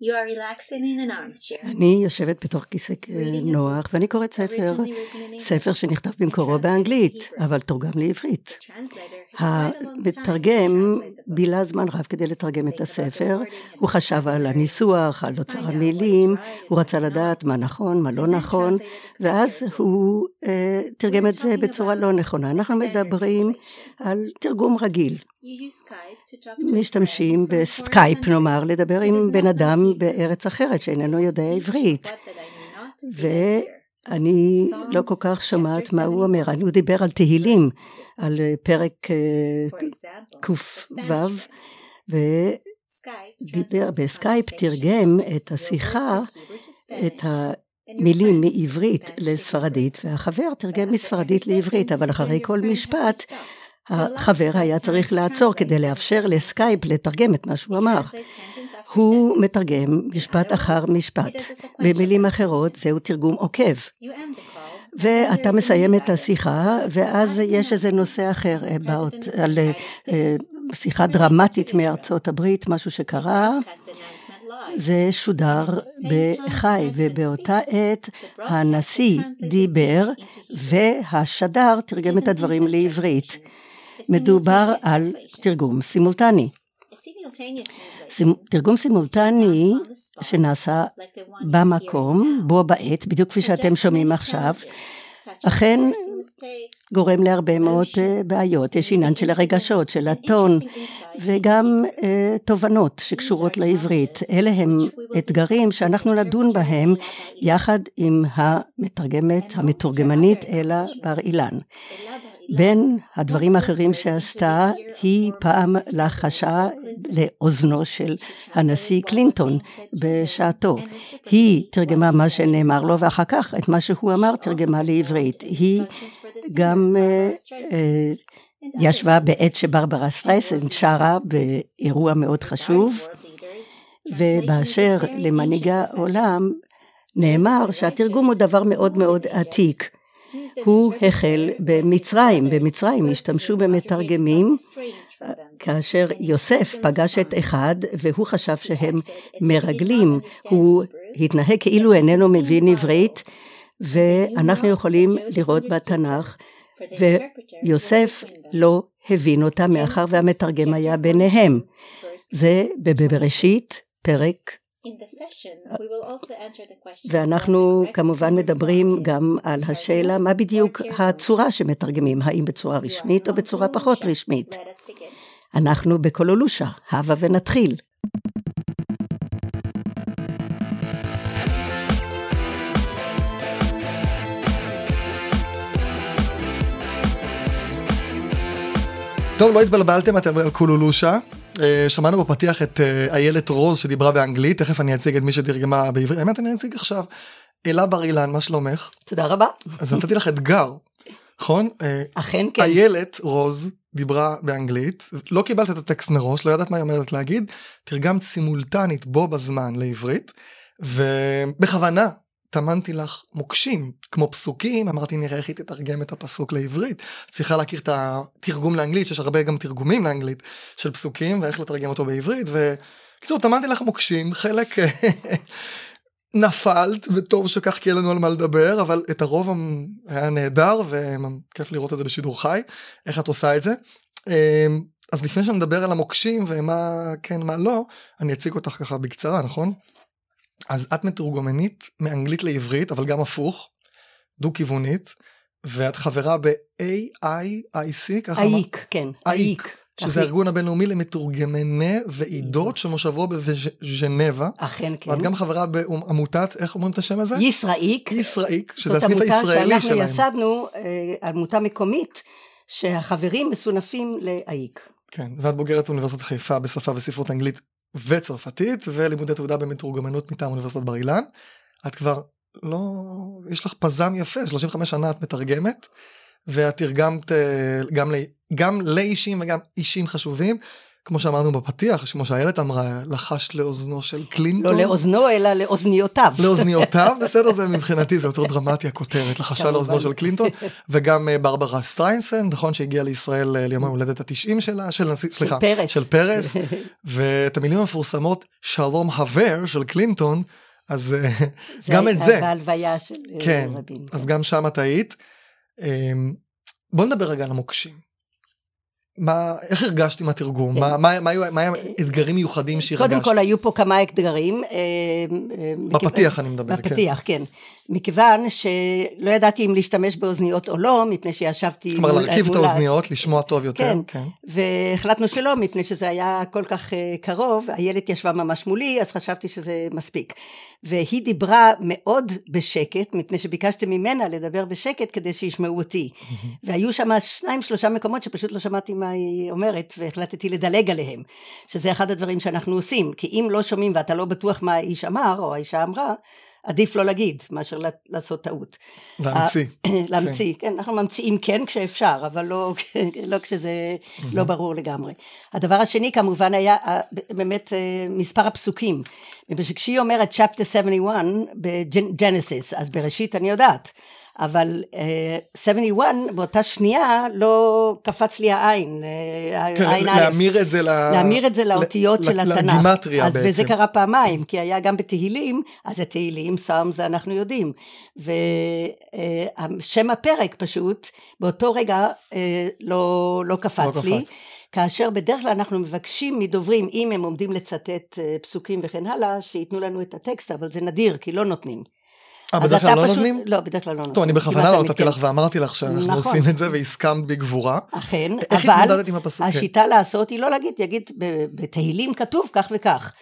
You are relaxing in an armchair. אני יושבת בתוך כיסא נוח ואני קוראת ספר, ספר שנכתב במקורו באנגלית, אבל תורגם לעברית. המתרגם בילה זמן רב כדי לתרגם את הספר, הוא חשב על הניסוח, על אוצר המילים, הוא רצה לדעת מה נכון, מה לא נכון, ואז הוא אה, תרגם את זה בצורה לא נכונה. אנחנו מדברים על תרגום רגיל. משתמשים בסקייפ נאמר, לדבר עם בן אדם בארץ אחרת שאיננו יודע עברית. ואני לא כל כך שומעת מה הוא אומר, הוא דיבר על תהילים, על פרק ק"ו, ודיבר בסקייפ, תרגם את השיחה, את המילים מעברית לספרדית, והחבר תרגם מספרדית לעברית, אבל אחרי כל משפט החבר היה צריך לעצור כדי לאפשר לסקייפ לתרגם את מה שהוא אמר. הוא מתרגם משפט אחר משפט. במילים אחרות זהו תרגום עוקב. ואתה מסיים את השיחה ואז יש איזה נושא אחר באות, על אה, שיחה דרמטית מארצות הברית, משהו שקרה. זה שודר בחי ובאותה עת הנשיא דיבר והשדר תרגם את הדברים לעברית. מדובר על תרגום סימולטני. תרגום סימולטני שנעשה במקום, בו בעת, בדיוק כפי שאתם שומעים עכשיו, אכן גורם להרבה מאוד אה, בעיות, יש עניין של הרגשות, של הטון וגם אה, תובנות שקשורות לעברית. אלה הם אתגרים שאנחנו נדון בהם יחד עם המתרגמת, המתורגמנית אלה בר אילן. בין הדברים האחרים שעשתה, היא פעם לחשה לאוזנו של הנשיא קלינטון בשעתו. היא תרגמה מה שנאמר לו, ואחר כך את מה שהוא אמר תרגמה לעברית. היא גם אה, אה, ישבה בעת שברברה סטרייסן שרה באירוע מאוד חשוב, ובאשר למנהיגי העולם, נאמר שהתרגום הוא דבר מאוד מאוד עתיק. הוא החל במצרים, במצרים השתמשו במתרגמים כאשר יוסף פגש את אחד והוא חשב שהם מרגלים, הוא התנהג כאילו איננו מבין עברית ואנחנו יכולים לראות בתנ"ך ויוסף לא הבין אותה מאחר והמתרגם היה ביניהם. זה בבראשית פרק ואנחנו כמובן מדברים גם על השאלה מה בדיוק הצורה שמתרגמים, האם בצורה רשמית או בצורה פחות רשמית. אנחנו בקולולושה, הבה ונתחיל. טוב, לא התבלבלתם, אתם על קולולושה. אה, שמענו בפתיח את אה, איילת רוז שדיברה באנגלית, תכף אני אציג את מי שתרגמה בעברית, האמת אני אציג עכשיו. אלה בר אילן, מה שלומך? תודה רבה. אז נתתי לך אתגר, נכון? אה, אכן כן. איילת רוז דיברה באנגלית, לא קיבלת את הטקסט מראש, לא ידעת מה היא אומרת להגיד, תרגמת סימולטנית בו בזמן לעברית, ובכוונה טמנתי לך מוקשים כמו פסוקים אמרתי נראה איך היא תתרגם את הפסוק לעברית צריכה להכיר את התרגום לאנגלית שיש הרבה גם תרגומים לאנגלית של פסוקים ואיך לתרגם אותו בעברית וקיצור טמנתי לך מוקשים חלק נפלת וטוב שכך כי אין לנו על מה לדבר אבל את הרוב היה נהדר וכיף לראות את זה בשידור חי איך את עושה את זה. אמ, אז לפני שנדבר על המוקשים ומה כן מה לא אני אציג אותך ככה בקצרה נכון. אז את מתורגמנית מאנגלית לעברית, אבל גם הפוך, דו-כיוונית, ואת חברה ב-AIIC, ככה? אייק, כן. אייק. שזה הארגון הבינלאומי למתורגמני ועידות שמושבו בז'נבה. אכן כן. ואת גם חברה בעמותת, איך אומרים את השם הזה? ישראיק. ישראיק, שזה הסניף הישראלי שלהם. זאת עמותה שאנחנו ייסדנו, אה, עמותה מקומית, שהחברים מסונפים לאייק. כן, ואת בוגרת אוניברסיטת חיפה בשפה וספרות אנגלית וצרפתית ולימודי תעודה במתורגמנות מטעם אוניברסיטת בר אילן. את כבר לא יש לך פזם יפה 35 שנה את מתרגמת ואת תרגמת אה, גם, גם לאישים וגם אישים חשובים כמו שאמרנו בפתיח, כמו שאיילת אמרה, לחש לאוזנו של קלינטון. לא לאוזנו, אלא לאוזניותיו. לאוזניותיו, בסדר, זה מבחינתי, זה יותר דרמטי הכותרת, לחשה לאוזנו של קלינטון, וגם אה, ברברה סטרייסנד, נכון, שהגיעה לישראל אה, ליום ההולדת התשעים שלה, של נשיא, סליחה. של פרס, ואת המילים המפורסמות, שלום חבר של קלינטון, אז אה, גם את זה. בהלוויה של כן, רבין. אז גם שם את היית. אמ, בוא נדבר רגע על המוקשים. מה, איך הרגשת עם התרגום? כן. מה, מה, מה, מה היו האתגרים מיוחדים שהרגשת? קודם כל היו פה כמה אתגרים. בפתיח מכיו... אני מדבר, בפתיח, כן. כן. מכיוון שלא ידעתי אם להשתמש באוזניות או לא, מפני שישבתי... כלומר, להרכיב את האוזניות, לשמוע טוב יותר. כן, כן. והחלטנו שלא, מפני שזה היה כל כך קרוב, איילת ישבה ממש מולי, אז חשבתי שזה מספיק. והיא דיברה מאוד בשקט, מפני שביקשתי ממנה לדבר בשקט כדי שישמעו אותי. והיו שם שניים שלושה מקומות שפשוט לא שמעתי מה היא אומרת, והחלטתי לדלג עליהם, שזה אחד הדברים שאנחנו עושים, כי אם לא שומעים ואתה לא בטוח מה האיש אמר, או האישה אמרה, עדיף לא להגיד מאשר לעשות טעות. להמציא. להמציא, כן. כן, אנחנו ממציאים כן כשאפשר, אבל לא, לא כשזה לא ברור לגמרי. הדבר השני כמובן היה באמת מספר הפסוקים. כשהיא אומרת chapter 71 בג'נסיס, אז בראשית אני יודעת. אבל uh, 71 באותה שנייה לא קפץ לי העין, uh, כן, העין להמיר את זה, להמיר את זה לאותיות של התנ"ך. לגימטריה אז, בעצם. וזה קרה פעמיים, כי היה גם בתהילים, אז זה תהילים, סאם זה אנחנו יודעים. ושם uh, הפרק פשוט, באותו רגע uh, לא, לא קפץ לא לי. קפץ. כאשר בדרך כלל אנחנו מבקשים מדוברים, אם הם עומדים לצטט פסוקים וכן הלאה, שייתנו לנו את הטקסט, אבל זה נדיר, כי לא נותנים. אה, בדרך כלל לא פשוט... נותנים? לא, בדרך כלל לא נותנים. טוב, אני בכוונה לא נתתי לך ואמרתי לך שאנחנו נכון. עושים את זה והסכמת בגבורה. אכן, איך אבל התמודדת עם הפסוק? השיטה לעשות היא לא להגיד, יגיד, בתהילים כתוב כך וכך.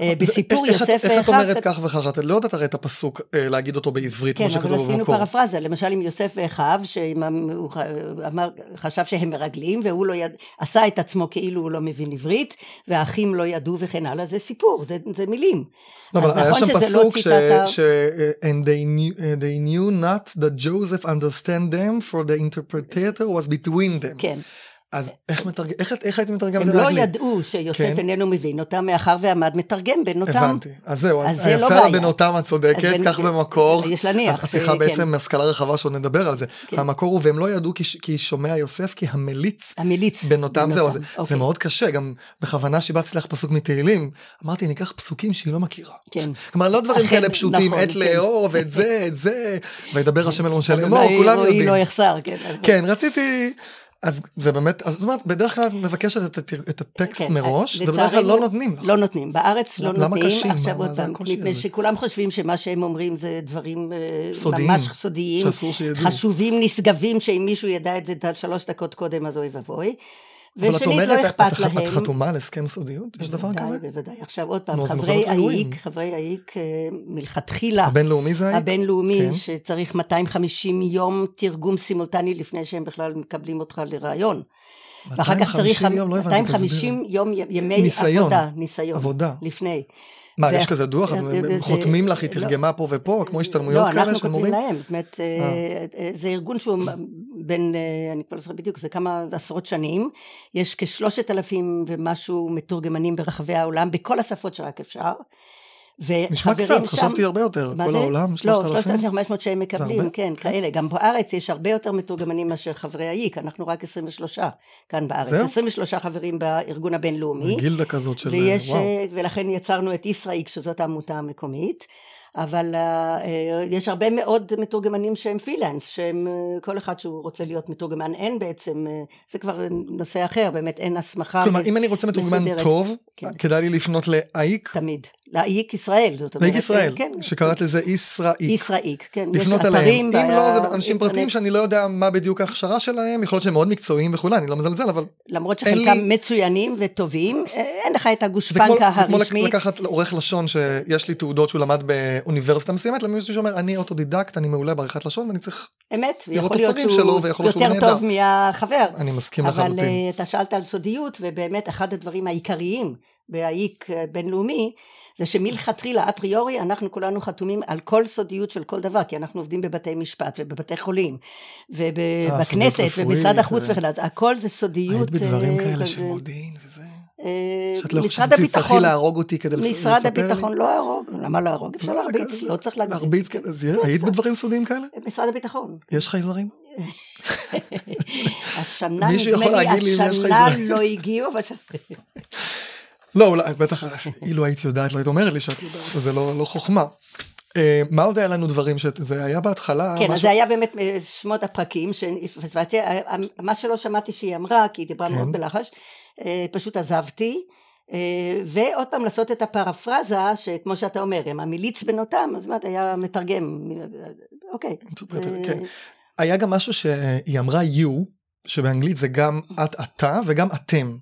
בסיפור איך, יוסף ואחיו. איך את אומרת. כך וכך? את לא יודעת הרי את הפסוק להגיד אותו בעברית, כן, כמו שכתוב במקור. כן, אבל עשינו פרפרזה, למשל עם יוסף ואחיו, שהוא חשב שהם מרגלים, והוא לא יד... עשה את עצמו כאילו הוא לא מבין עברית, והאחים לא ידעו וכן הלאה, זה סיפור, זה, זה מילים. לא, אבל היה שם פסוק ש... ש... and they knew, they knew not that Joseph understand them for the interpreter was between them. כן. אז איך, מתרג... איך, איך היית מתרגם את זה הם לא לאנגלית? ידעו שיוסף כן. איננו מבין אותם, מאחר ועמד מתרגם בין אותם. הבנתי. אז זהו, אז זה לא בעיה. בין אותם את צודקת, כך במקור. יש להניח. אז את צריכה ש- בעצם כן. השכלה רחבה שעוד נדבר על זה. כן. המקור הוא, והם לא ידעו כי, ש- כי שומע יוסף, כי המליץ המליץ. בין אותם, זהו, זה, אוקיי. זה מאוד קשה, גם בכוונה שיבצתי לך פסוק מתהילים, אמרתי, אני אקח פסוקים שהיא לא מכירה. כן. כלומר, לא דברים כאלה פשוטים, נכון, את כן. לאהוב, את זה, את זה, וידבר השם אל משה לאמור, אולי כולם רועי יודעים. לא יחסר, כן. כן, רציתי, אז זה באמת, אז זאת אומרת, בדרך כלל את מבקשת את, את הטקסט כן, מראש, ובדרך כלל לא נותנים לך. לא נותנים, בארץ לא למה נותנים, קשים? עכשיו עוד פעם, מפני? שכולם חושבים שמה שהם אומרים זה דברים אה, סודיים, ממש סודיים, שאסור שידעו. חשובים, נשגבים, שאם מישהו ידע את זה שלוש דקות קודם אז אוי ואבוי, ושנית אומרת, לא אכפת את- להם. את חתומה על הסכם סודיות? יש דבר בוודאי, כזה? בוודאי. עכשיו עוד פעם, חברי האיק. חברי האיק אה, מלכתחילה, הבינלאומי זה היה? הבינלאומי, כן. שצריך 250 יום תרגום סימולטני לפני שהם בכלל מקבלים אותך לראיון. ואחר כך צריך 250 יום, לא הבנתי, 250 יום י- ימי. עבודה, ניסיון, עבודה. לפני. מה, זה- יש כזה דוח? זה- הם זה- חותמים לך, היא לא. תרגמה פה ופה, כמו השתלמויות לא, כאלה אנחנו של כותבים מורים? להם, זאת אומרת, אה, אה, זה ארגון שהוא בין, אה, אני כבר לא זוכרת בדיוק, זה כמה עשרות שנים, יש כשלושת אלפים ומשהו מתורגמנים ברחבי העולם, בכל השפות שרק אפשר. נשמע קצת, שם- חשבתי הרבה יותר. כל זה? העולם, לא, 3,000? 3,500 שהם מקבלים, הרבה? כן, כאלה. גם בארץ יש הרבה יותר מתורגמנים מאשר חברי האיק, אנחנו רק 23 כאן בארץ. זהו? 23 חברים בארגון הבינלאומי. גילדה כזאת של... ויש, וואו. אה, ולכן יצרנו את ישראיק, שזאת העמותה המקומית. אבל אה, אה, יש הרבה מאוד מתורגמנים שהם פרילנס, שהם אה, כל אחד שהוא רוצה להיות מתורגמן, אין בעצם, אה, זה כבר נושא אחר, באמת אין הסמכה. כלומר, מס- אם אני רוצה מתורגמן מסודרת. טוב, כן. כדאי לי לפנות לאייק, תמיד. לאיק ישראל, זאת אומרת. לאייק ישראל, כן. שקראת לזה ישראיק. ישראיק, כן. לפנות אליהם. אם לא, זה אנשים. פרטיים שאני לא יודע מה בדיוק ההכשרה שלהם, יכול להיות שהם מאוד מקצועיים וכולי, אני לא מזלזל, אבל למרות שחלקם מצוינים וטובים, אה, אין לך את הגושפנקה זה כמו הרשמית. לקחת עורך לשון שיש לי תעודות שהוא למד באוניברסיטה מסוימת, למישהו שאומר אני אוטודידקט, אני מעולה בעריכת לשון ואני צריך, אמת, ויכול להיות שהוא יותר. טוב מהחבר. אני מסכים אבל לחלוטין. אה, אתה שאלת על סודיות, ובאמת אחד הדברים העיקריים ב- AIIC אה, בינלאומי, זה שמלכתחילה אפריורי אנחנו כולנו חתומים על כל סודיות של כל דבר, כי אנחנו עובדים בבתי משפט ובבתי חולים, סודיות ובכנסת ובמשרד החוץ ו- וכן הלאה, הכל זה סודיות. היית בדברים אה, כאלה. של מודיעין וזה. שאת לא חושבת שתצטרכי להרוג אותי כדי לספר לי? משרד הביטחון לא יהרוג, למה לא להרוג? אפשר להרביץ, לא צריך להגזים. להרביץ, אז היית בדברים סודיים כאלה? משרד הביטחון. יש חייזרים? השנה, נדמה לי, השנה לא הגיעו, אבל... לא, אולי, בטח, אילו היית יודעת, לא היית אומרת לי שאת יודעת, זה לא, לא חוכמה. מה עוד היה לנו דברים שזה היה בהתחלה? כן, אז זה היה באמת שמות הפרקים, מה שלא שמעתי שהיא אמרה, כי היא דיברה מאוד בלחש, פשוט עזבתי. ועוד פעם לעשות את הפרפרזה שכמו שאתה אומר הם המיליץ בנותם אז מה היה מתרגם אוקיי. היה גם משהו שהיא אמרה you שבאנגלית זה גם את אתה וגם אתם.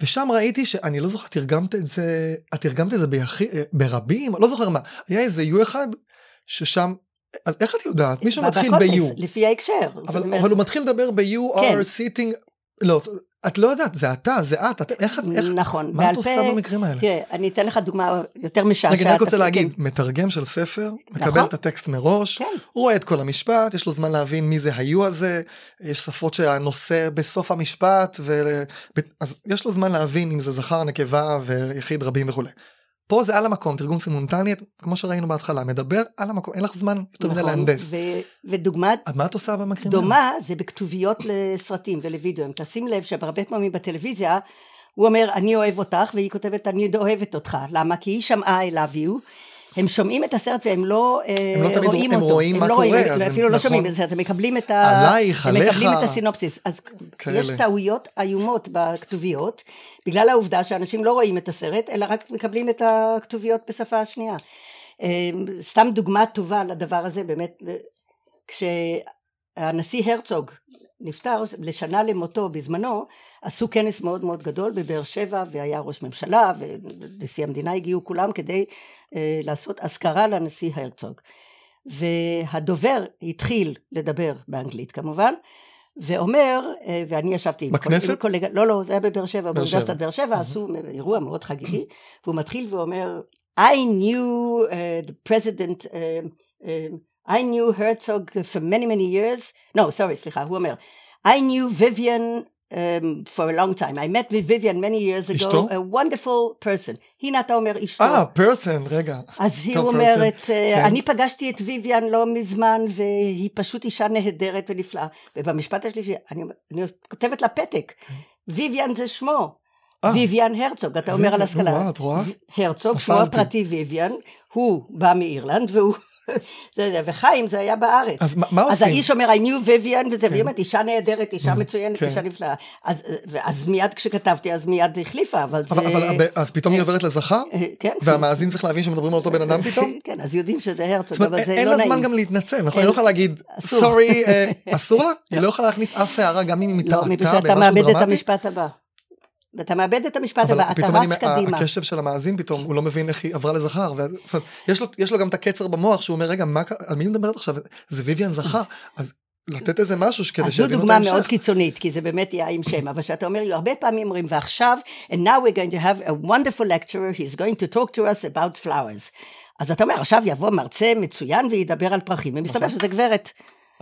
ושם ראיתי שאני לא זוכר תרגמת את זה את תרגמת את זה ביחי, ברבים? לא זוכר מה. היה איזה you אחד ששם אז איך את יודעת? מי שמתחיל ב-you לפי ההקשר. אבל, אבל הוא מתחיל לדבר ב-you כן. are sitting לא את לא יודעת, זה אתה, זה את, את איך את, איך, נכון, מה את עושה במקרים האלה? תראה, אני אתן לך דוגמה יותר משעשעת. רגע, אני רק רוצה להגיד. מתרגם של ספר, מקבל נכון? את הטקסט מראש, כן. רואה את כל המשפט, יש לו זמן להבין מי זה היו הזה, יש שפות שהנושא בסוף המשפט, ו... אז יש לו זמן להבין אם זה זכר, נקבה ויחיד רבים וכולי. פה זה על המקום, תרגום סימונטני, כמו שראינו בהתחלה, מדבר על המקום, אין לך זמן יותר מדי נכון, להנדס. ו- ודוגמה... מה את עושה במקרים האלה? דומה זה בכתוביות לסרטים ולוידאוים. תשים לב שהרבה פעמים בטלוויזיה, הוא אומר אני אוהב אותך, והיא כותבת אני אוהבת אותך. למה? כי היא שמעה I love you. הם שומעים את הסרט והם לא, הם לא תמיד רואים הם אותו, רואים מה לא קורה, רואים, אז אפילו הם, לא נכון. שומעים את הסרט, הם מקבלים את, ה... עלייך, הם עליך, מקבלים את הסינופסיס, אז כאלה. יש טעויות איומות בכתוביות, בגלל העובדה שאנשים לא רואים את הסרט, אלא רק מקבלים את הכתוביות בשפה השנייה. סתם דוגמה טובה לדבר הזה, באמת, כשהנשיא הרצוג נפטר לשנה למותו בזמנו, עשו כנס מאוד מאוד גדול בבאר שבע והיה ראש ממשלה ונשיא המדינה הגיעו כולם כדי אה, לעשות אזכרה לנשיא הרצוג. והדובר התחיל לדבר באנגלית כמובן ואומר, אה, ואני ישבתי בכנסת? עם קולגה, לא לא זה היה בבאר שבע, באוניברסיטת באר שבע עשו אירוע מאוד חגיגי והוא מתחיל ואומר I knew uh, the president uh, uh, I knew Herzog for many many years no sorry סליחה הוא אומר I knew Vivian um, for a long time. I met with Vivian many years ago, אשתו? a wonderful person. הנה אתה אומר אשתו. אה, פרסון, רגע. אז היא אומרת, person. אה, כן. אני פגשתי את ויויאן לא מזמן והיא פשוט אישה נהדרת ונפלאה. ובמשפט השלישי, אני, אני כותבת לה פתק, ויויאן זה שמו. אה. ויויאן הרצוג, אתה אומר על השכלה. הרצוג, שמו. הפרטי ויויאן, הוא בא מאירלנד והוא... זה, וחיים זה היה בארץ. אז מה- מה אז עושים? האיש אומר I knew ויויאן וזה, והיא אומרת אישה נהדרת, אישה מצוינת, כן. אישה נפלאה. אז, אז מיד כשכתבתי אז מיד החליפה, אבל זה... אבל, אבל אז פתאום היא עוברת לזכר? אה, כן. והמאזין צריך להבין שמדברים על אותו בן אדם פתאום? כן, אז יודעים שזה הרצוג, זאת אומרת, אבל זה אין לא לה נעים. זמן גם להתנצל, נכון? היא אין- לא יכולה להגיד. סורי, אה, אסור לה? היא לא יכולה להכניס אף הערה, גם אם היא לא, מפני מתעתה שאתה במשהו מאבד את דרמטי? המשפט הבא. ואתה מאבד את המשפט הבא, אתה רץ קדימה. הקשב של המאזין פתאום, הוא לא מבין איך היא עברה לזכר. ואז- זאת אומרת, יש לו- יש לו גם את הקצר במוח שהוא אומר, רגע, מה על מי מדברת עכשיו? זה ויויאן זכר. אז לתת איזה משהו כדי אז זו שיבינו את דוגמה מאוד ההמשך. קיצונית, כי זה באמת יהיה עם שם, אבל שאתה אומר, הרבה פעמים אומרים, ועכשיו, and now we're going to have a wonderful lecturer, he's going to talk to us about flowers. אז אתה אומר, עכשיו יבוא מרצה מצוין וידבר על פרחים, ומסתבר נכון. שזה גברת,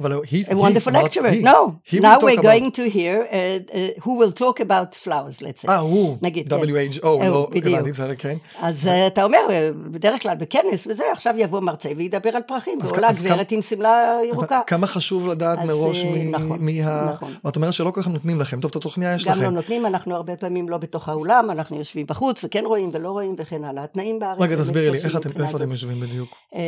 הוא- he- a he- wonderful אמרת, lecturer. he. No, He now we're going to hear uh, uh, who will talk about flowers, let's say. אה, הוא, נגיד, כן. WHO, אה, לא. הבנתי, בסדר, כן. אז אה, אתה אומר, אה, בדרך כלל בכנס וזה, עכשיו יבוא מרצה וידבר על פרחים, ועולה גברת עם שמלה ירוקה. כמה חשוב לדעת מראש אה, מי נכון, מי ה... נכון. ואת אומרת שלא כל כך נותנים לכם, טוב, את התוכניה יש גם לא לכם. נותנים, אנחנו הרבה פעמים לא בתוך האולם, אנחנו יושבים בחוץ וכן רואים ולא רואים וכן הלאה. התנאים בארץ... רגע, תסבירי לי, איפה אתם. יושבים בדיוק? אה,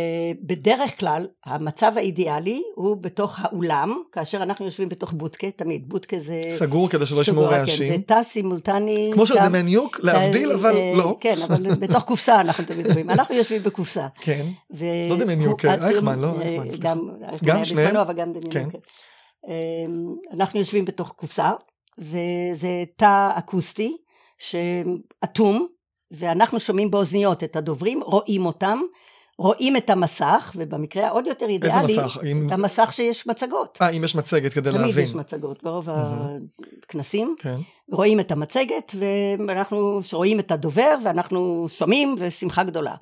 בדרך כלל, המצב האידיאלי הוא בתוך האולם, כאשר אנחנו יושבים בתוך בודקה, תמיד, בודקה זה... סגור כדי שלא ישמעו כן, רעשים. זה תא סימולטני. כמו של דמניוק, להבדיל, אבל אה, לא. כן, אבל בתוך קופסה אנחנו תמיד אומרים, אנחנו יושבים בקופסה. כן. לא דמיוניוק, הוא- אייכמן, לא אה, אייכמן. גם שניהם? אבל גם דמיוניוק. כן. כן. אמ, אנחנו יושבים בתוך קופסה, וזה תא אקוסטי שאטום, ואנחנו שומעים באוזניות את הדוברים, רואים אותם, רואים את המסך, ובמקרה העוד יותר איזה אידיאלי, מסך? אם- את המסך שיש מצגות. אה, אם יש מצגת כדי תמיד להבין. יש מצגות ברוב מהמם. הכנסים. כן. רואים את המצגת ואנחנו רואים את הדובר ואנחנו שומעים ושמחה גדולה.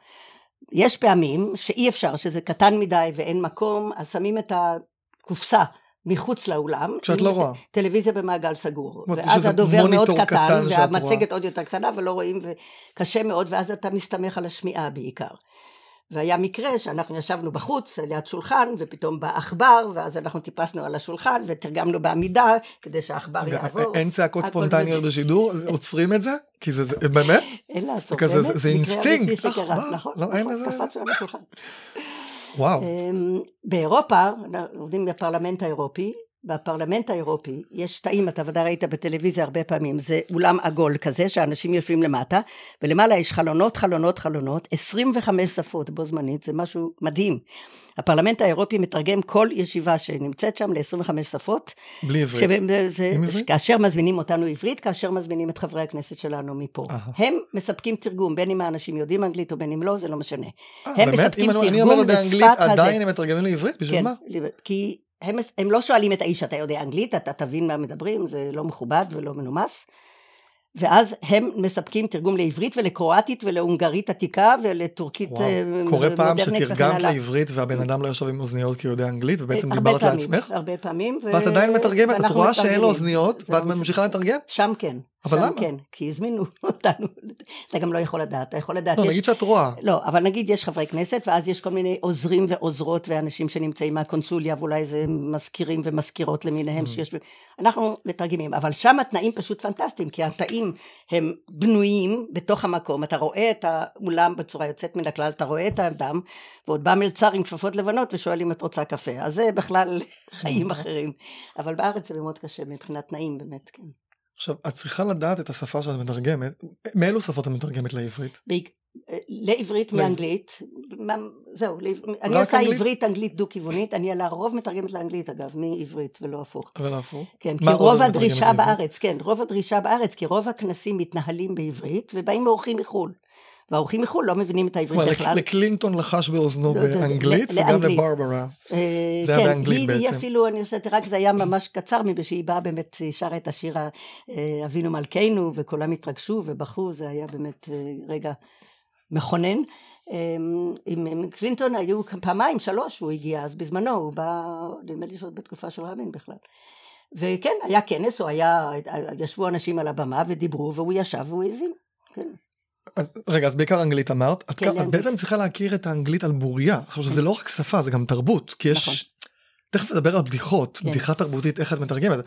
יש פעמים שאי אפשר, שזה קטן מדי ואין מקום, אז שמים את הקופסה מחוץ לאולם. שאת לא רואה. טלוויזיה במעגל סגור. ואז הדובר מאוד קטן, קטן והמצגת עוד יותר קטנה ולא רואים, וקשה מאוד, ואז אתה מסתמך על השמיעה בעיקר. והיה מקרה שאנחנו ישבנו בחוץ ליד שולחן ופתאום בא עכבר ואז אנחנו טיפסנו על השולחן ותרגמנו בעמידה כדי שהעכבר יעבור. אין צעקות ספונטניות בשידור? עוצרים את זה? כי זה באמת? אין לעצור, באמת. זה אינסטינקט. נכון, לא, לזה... קפצנו על השולחן. וואו. אמ, באירופה, עובדים בפרלמנט האירופי, בפרלמנט האירופי יש תאים, אתה ודאי ראית בטלוויזיה הרבה פעמים, זה אולם עגול כזה שאנשים יושבים למטה ולמעלה יש חלונות חלונות חלונות, 25 שפות בו זמנית, זה משהו מדהים. הפרלמנט האירופי מתרגם כל ישיבה שנמצאת שם ל-25 שפות. בלי עברית. שזה, עם עברית? כאשר מזמינים אותנו עברית, כאשר מזמינים את חברי הכנסת שלנו מפה. Aha. הם מספקים תרגום, בין אם האנשים יודעים אנגלית או בין אם לא, זה לא משנה. 아, הם באמת? מספקים תרגום לשפת הזה. אם אני אומר באנגלית, עדיין הם מתרגמים לעברית? בשביל כן, מה? כי הם, הם לא שואלים את האיש, אתה יודע אנגלית, אתה תבין מה מדברים, זה לא מכובד ולא מנומס. ואז הם מספקים תרגום לעברית ולקרואטית ולהונגרית עתיקה ולטורקית וואו. מודרנית קורה פעם שתרגמת לעברית והבן אדם לא יושב עם אוזניות כי הוא יודע אנגלית ובעצם דיברת פעמים, לעצמך? הרבה פעמים. ואת עדיין מתרגמת, את רואה שאין לו אוזניות ואת ממשיכה לתרגם? שם כן. אבל למה? כן, כי הזמינו אותנו, אתה גם לא יכול לדעת, אתה יכול לדעת. לא, יש... נגיד שאת רואה. לא, אבל נגיד יש חברי כנסת, ואז יש כל מיני עוזרים ועוזרות ואנשים שנמצאים מהקונסוליה, ואולי זה מזכירים ומזכירות למיניהם mm. שיש... אנחנו מתרגמים, אבל שם התנאים פשוט פנטסטיים, כי התאים הם בנויים בתוך המקום, אתה רואה את האולם בצורה יוצאת מן הכלל, אתה רואה את האדם, ועוד בא מלצר עם כפפות לבנות ושואל אם את רוצה קפה, אז זה בכלל חיים אחרים. אבל בארץ זה מאוד קשה מבחינת תנאים באמת, כן. עכשיו, את צריכה לדעת את השפה שאת מתרגמת. מאילו שפות את מתרגמת לעברית? לעברית מאנגלית, זהו, אני עושה עברית אנגלית דו-כיוונית, אני על הרוב מתרגמת לאנגלית אגב, מעברית ולא הפוך. ולא הפוך? כן, כי רוב הדרישה בארץ, כן, רוב הדרישה בארץ, כי רוב הכנסים מתנהלים בעברית ובאים מאורחים מחו"ל. והאורחים מחו"ל לא מבינים את העברית בכלל. לקלינטון לחש באוזנו באנגלית וגם לברברה. אה, זה היה כן, באנגלית בעצם. היא אפילו, אני חושבת, רק זה היה ממש קצר מבלי שהיא באה באמת, היא שרה את השיר אה, אבינו מלכנו וכולם התרגשו ובכו, זה היה באמת אה, רגע מכונן. עם קלינטון היו פעמיים, שלוש, הוא הגיע אז בזמנו, הוא בא, נדמה לי שעוד בתקופה של רבין בכלל. וכן, היה כנס, או היה, ישבו אנשים על הבמה ודיברו, והוא ישב והוא האזין, כן. אז, רגע, אז בעיקר אנגלית אמרת, את, כן, את בעצם צריכה להכיר את האנגלית על בוריה, עכשיו שזה לא רק שפה, זה גם תרבות, כי יש, נכון. תכף נדבר על בדיחות, כן. בדיחה תרבותית, איך את מתרגמת.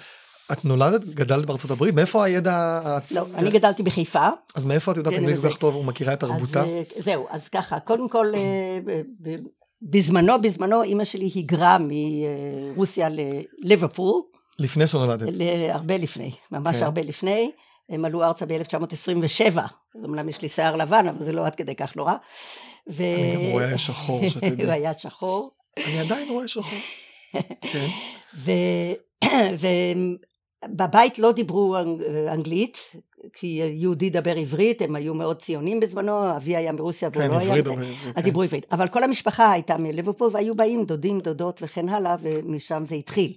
את נולדת, גדלת בארצות הברית, מאיפה הידע העצמי? לא, אני גדלתי בחיפה. אז מאיפה את יודעת אנגלית כל כך טוב ומכירה את תרבותה? אה, זהו, אז ככה, קודם כל, אה, בזמנו, בזמנו אימא שלי היגרה מרוסיה לליברפול. לפני שנולדת. הרבה לפני, ממש כן. הרבה לפני. הם עלו ארצה ב-1927, אמנם יש לי שיער לבן, אבל זה לא עד כדי כך נורא. ו... אני גם רואה שחור, שתדעי. הוא היה שחור. אני עדיין רואה שחור. כן. ובבית לא דיברו אנגלית, כי יהודי דבר עברית, הם היו מאוד ציונים בזמנו, אבי היה מרוסיה והוא כן, לא היה... כן, עברית. אז דיברו עברית. אבל כל המשפחה הייתה מליברפול והיו באים דודים, דודות וכן הלאה, ומשם זה התחיל.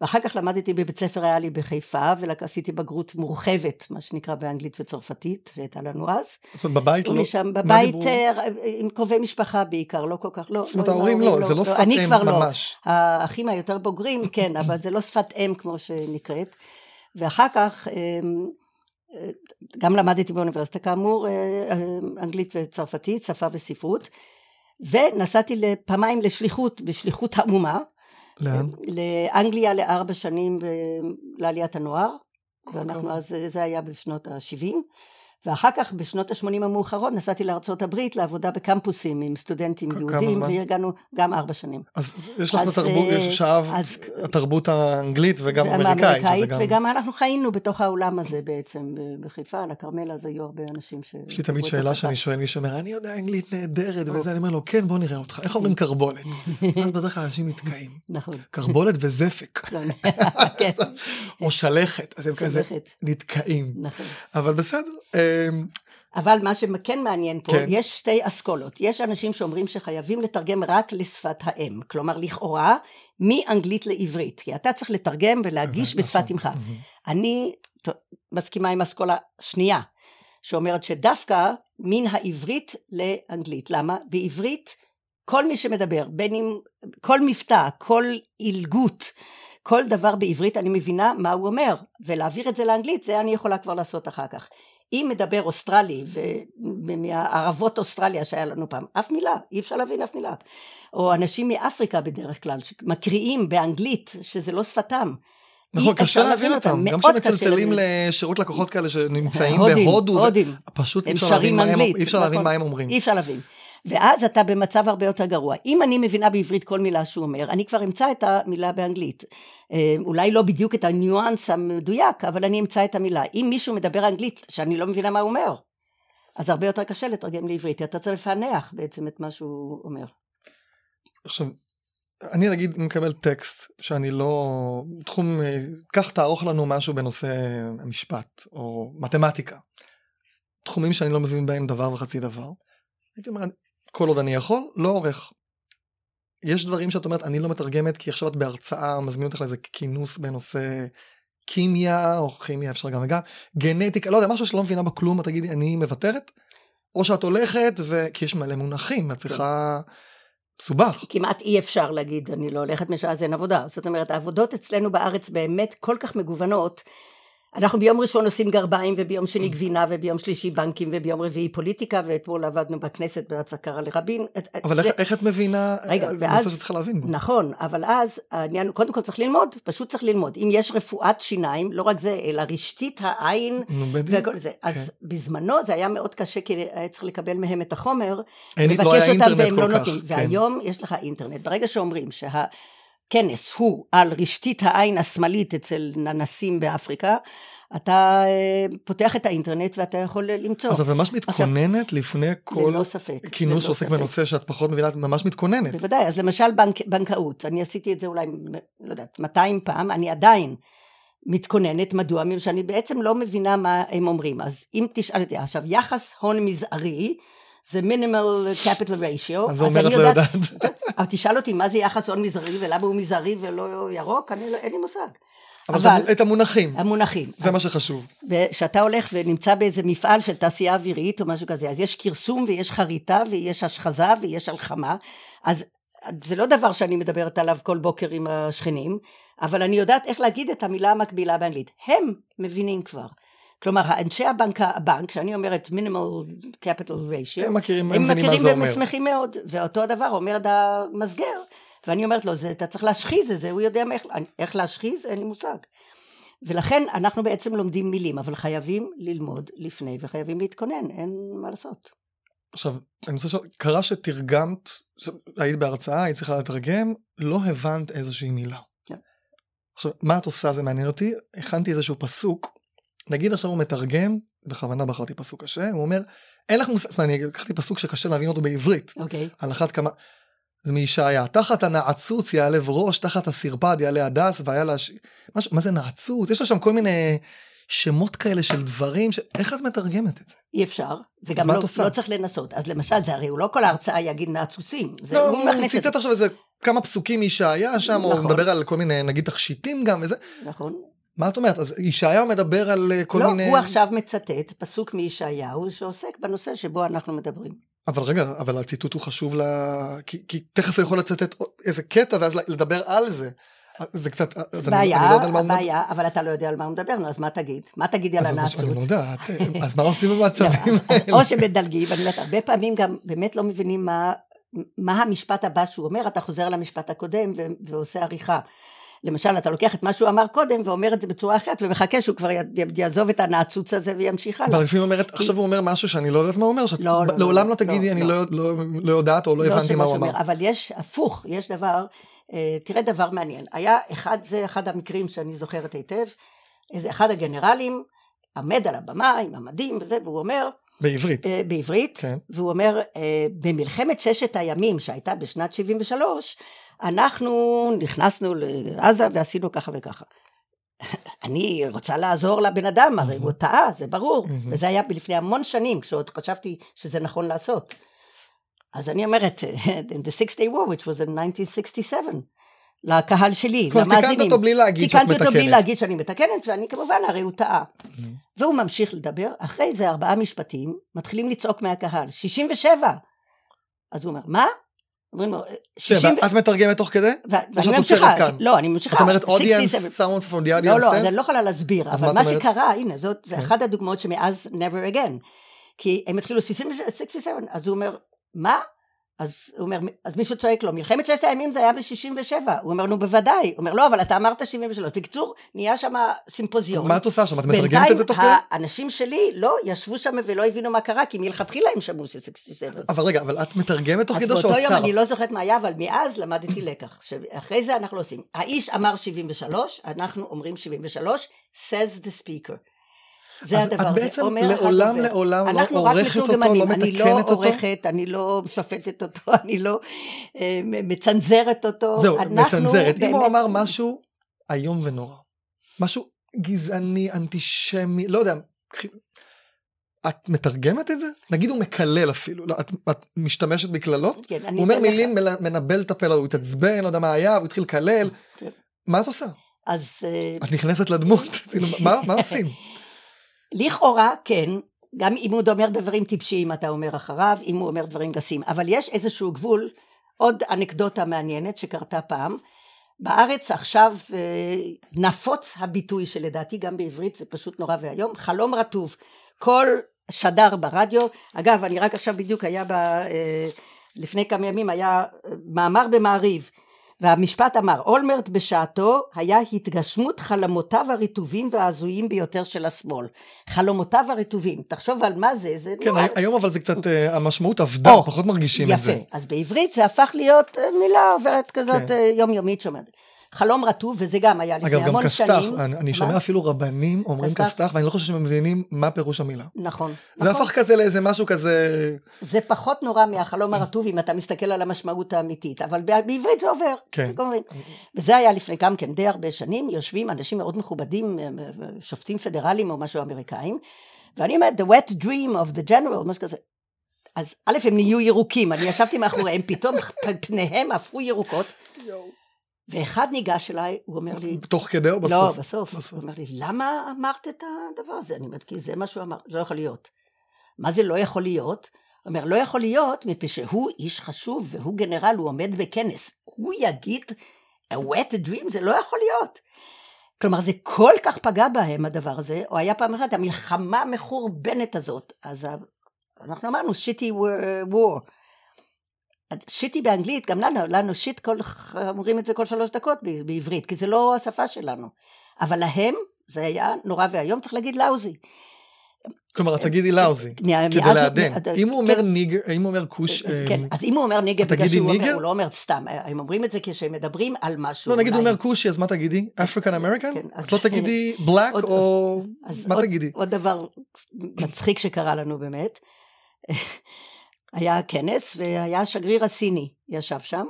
ואחר כך למדתי בבית ספר ריאלי בחיפה, ועשיתי בגרות מורחבת, מה שנקרא באנגלית וצרפתית, והייתה לנו אז. זאת אומרת, בבית לא? ומשם, בבית אה, עם קרובי משפחה בעיקר, לא כל כך, לא. זאת אומרת, ההורים לא, זה לא, לא שפת אם ממש. אני כבר לא. האחים היותר בוגרים, כן, אבל זה לא שפת אם כמו שנקראת. ואחר כך, אמ, גם למדתי באוניברסיטה כאמור, אה, אנגלית וצרפתית, שפה וספרות. ונסעתי פעמיים לשליחות, בשליחות עמומה, לאן? לאנגליה לארבע שנים לעליית הנוער, ואנחנו אז, זה היה בשנות ה-70. ואחר כך בשנות ה-80 המאוחרות נסעתי לארצות הברית לעבודה בקמפוסים עם סטודנטים יהודים והגענו גם ארבע שנים. אז יש לך את התרבות, יש אה, שאב התרבות האנגלית וגם האמריקאית. גם... וגם אנחנו חיינו בתוך העולם הזה בעצם בחיפה, על הכרמל אז היו הרבה אנשים ש... יש לי תמיד שאלה שאני שואל מי שאומר אני יודע אנגלית נהדרת וזה אני אומר לו כן בוא נראה אותך איך אומרים קרבולת. אז בדרך כלל אנשים נתקעים. נכון. קרבולת וזפק. כן. או שלכת. אז הם כזה נתקעים. נכון. אבל בסדר. אבל מה שכן מעניין פה, כן. יש שתי אסכולות. יש אנשים שאומרים שחייבים לתרגם רק לשפת האם. כלומר, לכאורה, מאנגלית לעברית. כי אתה צריך לתרגם ולהגיש בשפת אמך. אני מסכימה עם אסכולה שנייה, שאומרת שדווקא מן העברית לאנגלית. למה? בעברית כל מי שמדבר, בין אם, כל מבטא, כל עילגות, כל דבר בעברית אני מבינה מה הוא אומר, ולהעביר את זה לאנגלית, זה אני יכולה כבר לעשות אחר כך. אם מדבר אוסטרלי ומהערבות אוסטרליה שהיה לנו פעם, אף מילה, אי אפשר להבין אף מילה. או אנשים מאפריקה בדרך כלל, שמקריאים באנגלית, שזה לא שפתם. נכון, קשה להבין אותם, גם כשמצלצלים לשירות לקוחות כאלה שנמצאים בהודו, פשוט אי אפשר להבין מה הם אומרים. אי אפשר להבין. ואז אתה במצב הרבה יותר גרוע. אם אני מבינה בעברית כל מילה שהוא אומר, אני כבר אמצא את המילה באנגלית. אה, אולי לא בדיוק את הניואנס המדויק, אבל אני אמצא את המילה. אם מישהו מדבר אנגלית שאני לא מבינה מה הוא אומר, אז הרבה יותר קשה לתרגם לעברית, אתה צריך לפענח בעצם את מה שהוא אומר. עכשיו, אני נגיד מקבל טקסט שאני לא, תחום, קח תערוך לנו משהו בנושא המשפט או מתמטיקה. תחומים שאני לא מבין בהם דבר וחצי דבר. הייתי אומר, כל עוד אני יכול, לא עורך. יש דברים שאת אומרת, אני לא מתרגמת כי עכשיו את בהרצאה, מזמין אותך לאיזה כינוס בנושא קימיה, או כימיה אפשר גם וגם, גנטיקה, לא יודע, משהו שלא מבינה בכלום, את תגידי, אני מוותרת? או שאת הולכת, ו... כי יש מלא מונחים, את צריכה... מסובך. כמעט אי אפשר להגיד, אני לא הולכת משעה זה אין עבודה. זאת אומרת, העבודות אצלנו בארץ באמת כל כך מגוונות, אנחנו ביום ראשון עושים גרביים וביום שני גבינה וביום שלישי בנקים וביום רביעי פוליטיקה ואתמול עבדנו בכנסת בהצקרה לרבין. אבל איך, איך את מבינה, רגע, זה ואז, נושא שצריך להבין בו. נכון, אבל אז העניין, קודם כל צריך ללמוד, פשוט צריך ללמוד. אם יש רפואת שיניים, לא רק זה, אלא רשתית העין וכל זה. כן. אז בזמנו זה היה מאוד קשה כי היה צריך לקבל מהם את החומר, לבקש לא אותם והם לא נותנים. כן. והיום יש לך אינטרנט. ברגע שאומרים שה... כנס הוא על רשתית העין השמאלית אצל ננסים באפריקה, אתה אה, פותח את האינטרנט ואתה יכול למצוא. אז את ממש מתכוננת עכשיו, לפני כל כינוס שעוסק ספק. בנושא שאת פחות מבינה, את ממש מתכוננת. בוודאי, אז למשל בנק, בנקאות, אני עשיתי את זה אולי, לא יודעת, 200 פעם, אני עדיין מתכוננת, מדוע? שאני בעצם לא מבינה מה הם אומרים. אז אם תשאל אותי עכשיו, יחס הון מזערי, זה מינימל קפיטל ריישיו. אז אומר את לא יודעת. אבל תשאל אותי מה זה יחס הון מזערי ולמה הוא מזערי ולא ירוק, אני, לא, אין לי מושג. אבל, אבל את המונחים. המונחים. זה מה שחשוב. כשאתה הולך ונמצא באיזה מפעל של תעשייה אווירית או משהו כזה, אז יש כרסום ויש חריטה ויש השחזה ויש הלחמה, אז זה לא דבר שאני מדברת עליו כל בוקר עם השכנים, אבל אני יודעת איך להגיד את המילה המקבילה באנגלית. הם מבינים כבר. כלומר, אנשי הבנק, הבנק, שאני אומרת מינימל קפיטל ריישיו, הם מכירים, הם מכירים והם שמחים מאוד, ואותו הדבר אומר המסגר, ואני אומרת לו, זה, אתה צריך להשחיז את זה, הוא יודע איך, איך להשחיז, אין לי מושג. ולכן אנחנו בעצם לומדים מילים, אבל חייבים ללמוד לפני וחייבים להתכונן, אין מה לעשות. עכשיו, אני רוצה לשאול, קרה שתרגמת, היית בהרצאה, היית צריכה לתרגם, לא הבנת איזושהי מילה. כן. עכשיו, מה את עושה? זה מעניין אותי. הכנתי איזשהו פסוק נגיד עכשיו הוא מתרגם, בכוונה בחרתי פסוק קשה, הוא אומר, אין לך מושג, אני לקחתי פסוק שקשה להבין אותו בעברית, אוקיי. על אחת כמה, זה מישעיה, תחת הנעצוץ יעלב ראש, תחת הסרפד יעלה הדס, והיה לה, ש... מה, מה זה נעצוץ? יש לו שם כל מיני שמות כאלה של דברים, ש... איך את מתרגמת את זה? אי אפשר, וגם לא, לא צריך לנסות. אז למשל, זה הרי הוא לא כל ההרצאה יגיד נעצוצים. זה, לא, הוא, הוא ציטט עכשיו איזה כמה פסוקים מישעיה שם, נכון. או מדבר על כל מיני, נגיד, תכשיטים גם וזה. נכון. מה את אומרת? אז ישעיהו מדבר על אה, כל לא, מיני... לא, הוא עכשיו מצטט פסוק מישעיהו שעוסק בנושא שבו אנחנו מדברים. אבל רגע, אבל הציטוט הוא חשוב ל... כי, כי תכף הוא יכול לצטט איזה קטע ואז לדבר על זה. זה קצת, אז בעיה, אני, אני לא יודע על מה הוא מדבר. בעיה, אבל אתה לא יודע על מה הוא מדבר, נו, אז מה תגיד? מה תגידי על הנעצות? אני לא יודעת, אז מה עושים במצבים האלה? או שמדלגים, אני אומרת, הרבה פעמים גם באמת לא מבינים מה, מה המשפט הבא שהוא אומר, אתה חוזר למשפט הקודם ועושה עריכה. למשל אתה לוקח את מה שהוא אמר קודם ואומר את זה בצורה אחרת ומחכה שהוא כבר יעזוב את הנעצוץ הזה וימשיך הלאה. אבל לפעמים אומרת עכשיו הוא אומר משהו שאני לא יודעת מה הוא אומר, שאת לא, לא, לעולם לא, לא תגידי אני לא יודעת או לא הבנתי מה הוא אמר. אבל יש הפוך, יש דבר, אה, תראה דבר מעניין, היה אחד, זה אחד המקרים שאני זוכרת היטב, איזה אחד הגנרלים עמד על הבמה עם המדים וזה והוא אומר בעברית. Uh, בעברית, כן. והוא אומר, uh, במלחמת ששת הימים שהייתה בשנת 73, אנחנו נכנסנו לעזה ועשינו ככה וככה. אני רוצה לעזור לבן אדם, הרי הוא טעה, זה ברור. וזה היה לפני המון שנים, כשעוד חשבתי שזה נכון לעשות. אז אני אומרת, in the six day war, which was in 1967, לקהל שלי, למאזינים. תיקנת אותו בלי להגיד שאת מתקנת. תיקנתי אותו בלי להגיד שאני מתקנת, ואני כמובן, הרי הוא טעה. והוא ממשיך לדבר, אחרי זה ארבעה משפטים, מתחילים לצעוק מהקהל, 67! אז הוא אומר, מה? אומרים לו, את מתרגמת תוך כדי? או שאת עוצרת כאן? לא, אני ממשיכה. את אומרת audience, someone from the audience לא, לא, אז אני לא יכולה להסביר, אבל מה שקרה, הנה, זאת כן. אחת הדוגמאות שמאז never again. כי הם התחילו 67, אז הוא אומר, מה? אז הוא אומר, אז מישהו צועק לו, מלחמת ששת הימים זה היה ב-67. הוא אומר, נו בוודאי. הוא אומר, לא, אבל אתה אמרת 73. בקיצור, נהיה שם סימפוזיון. מה את עושה שם? את מתרגמת את זה תוך כדי? בינתיים האנשים שלי לא ישבו שם ולא הבינו מה קרה, כי מלכתחילה הם שמעו ש-67. אבל רגע, אבל את מתרגמת תוך כדי שעוצרת. אז באותו יום אני לא זוכרת מה היה, אבל מאז למדתי לקח. אחרי זה אנחנו עושים. האיש אמר 73, אנחנו אומרים 73, says the speaker. זה הדבר, את בעצם לעולם לעולם לא עורכת אותו, לא מתקנת אותו? אני לא עורכת, אני לא שופטת אותו, אני לא אה, מצנזרת אותו. זהו, מצנזרת. אם הוא אמר משהו איום ונורא, משהו גזעני, אנטישמי, לא יודע, את מתרגמת את זה? נגיד הוא מקלל אפילו, לא, את, את משתמשת בקללות? כן. הוא אומר מילים, לך... מנבל את הפה, הוא התעצבן, לא יודע מה היה, הוא התחיל לקלל. כן. מה את עושה? אז... אה, את נכנסת לדמות, כאילו, מה, מה עושים? לכאורה כן, גם אם הוא אומר דברים טיפשיים אתה אומר אחריו, אם הוא אומר דברים גסים, אבל יש איזשהו גבול, עוד אנקדוטה מעניינת שקרתה פעם, בארץ עכשיו אה, נפוץ הביטוי שלדעתי גם בעברית זה פשוט נורא ואיום, חלום רטוב, כל שדר ברדיו, אגב אני רק עכשיו בדיוק היה ב... אה, לפני כמה ימים היה מאמר במעריב והמשפט אמר אולמרט בשעתו היה התגשמות חלומותיו הרטובים וההזויים ביותר של השמאל חלומותיו הרטובים תחשוב על מה זה זה כן לא... היום אבל זה קצת uh, המשמעות עבדה או, פחות מרגישים יפה. את זה יפה אז בעברית זה הפך להיות uh, מילה עוברת כזאת כן. uh, יומיומית שאומרת חלום רטוב, וזה גם היה לפני אגב, המון שנים. אגב, גם כסת"ח, אני שומע אפילו רבנים אומרים כסת"ח, ואני לא חושב שהם מבינים מה פירוש המילה. נכון. זה נכון. הפך כזה לאיזה משהו כזה... זה פחות נורא מהחלום הרטוב, אם אתה מסתכל על המשמעות האמיתית, אבל בעברית זה עובר. כן. וזה היה לפני גם כן די הרבה שנים, יושבים אנשים מאוד מכובדים, שופטים פדרליים או משהו אמריקאים, ואני אומרת, the wet dream of the general, משהו כזה. אז א', הם נהיו ירוקים, אני ישבתי מאחוריהם, פתאום פניהם הפכו ירוקות. ואחד ניגש אליי, הוא אומר לי... תוך כדי או בסוף? לא, בסוף. בסוף. הוא אומר לי, למה אמרת את הדבר הזה? אני אומרת, כי זה מה שהוא אמר, לא יכול להיות. מה זה לא יכול להיות? הוא אומר, לא יכול להיות, מפני שהוא איש חשוב והוא גנרל, הוא עומד בכנס. הוא יגיד, a wet dream? זה לא יכול להיות. כלומר, זה כל כך פגע בהם הדבר הזה, או היה פעם אחת המלחמה המחורבנת הזאת. אז אנחנו אמרנו, שיטי war. שיטי באנגלית, גם לנו, לנו שיט, כל, אומרים את זה כל שלוש דקות בעברית, כי זה לא השפה שלנו. אבל להם זה היה נורא ואיום, צריך להגיד לאוזי. כלומר, את תגידי lousy, כדי לעדן. אם הוא אומר כן. nigger, אם הוא אומר כוש... כן, אז אם הוא אומר nigger, בגלל שהוא אומר, הוא לא אומר סתם, הם אומרים את זה כשהם מדברים על משהו. לא, נגיד הוא אומר כושי, אז מה תגידי? African American? כן, את לא תגידי black או... מה תגידי? עוד דבר מצחיק שקרה לנו באמת. היה כנס והיה השגריר הסיני ישב שם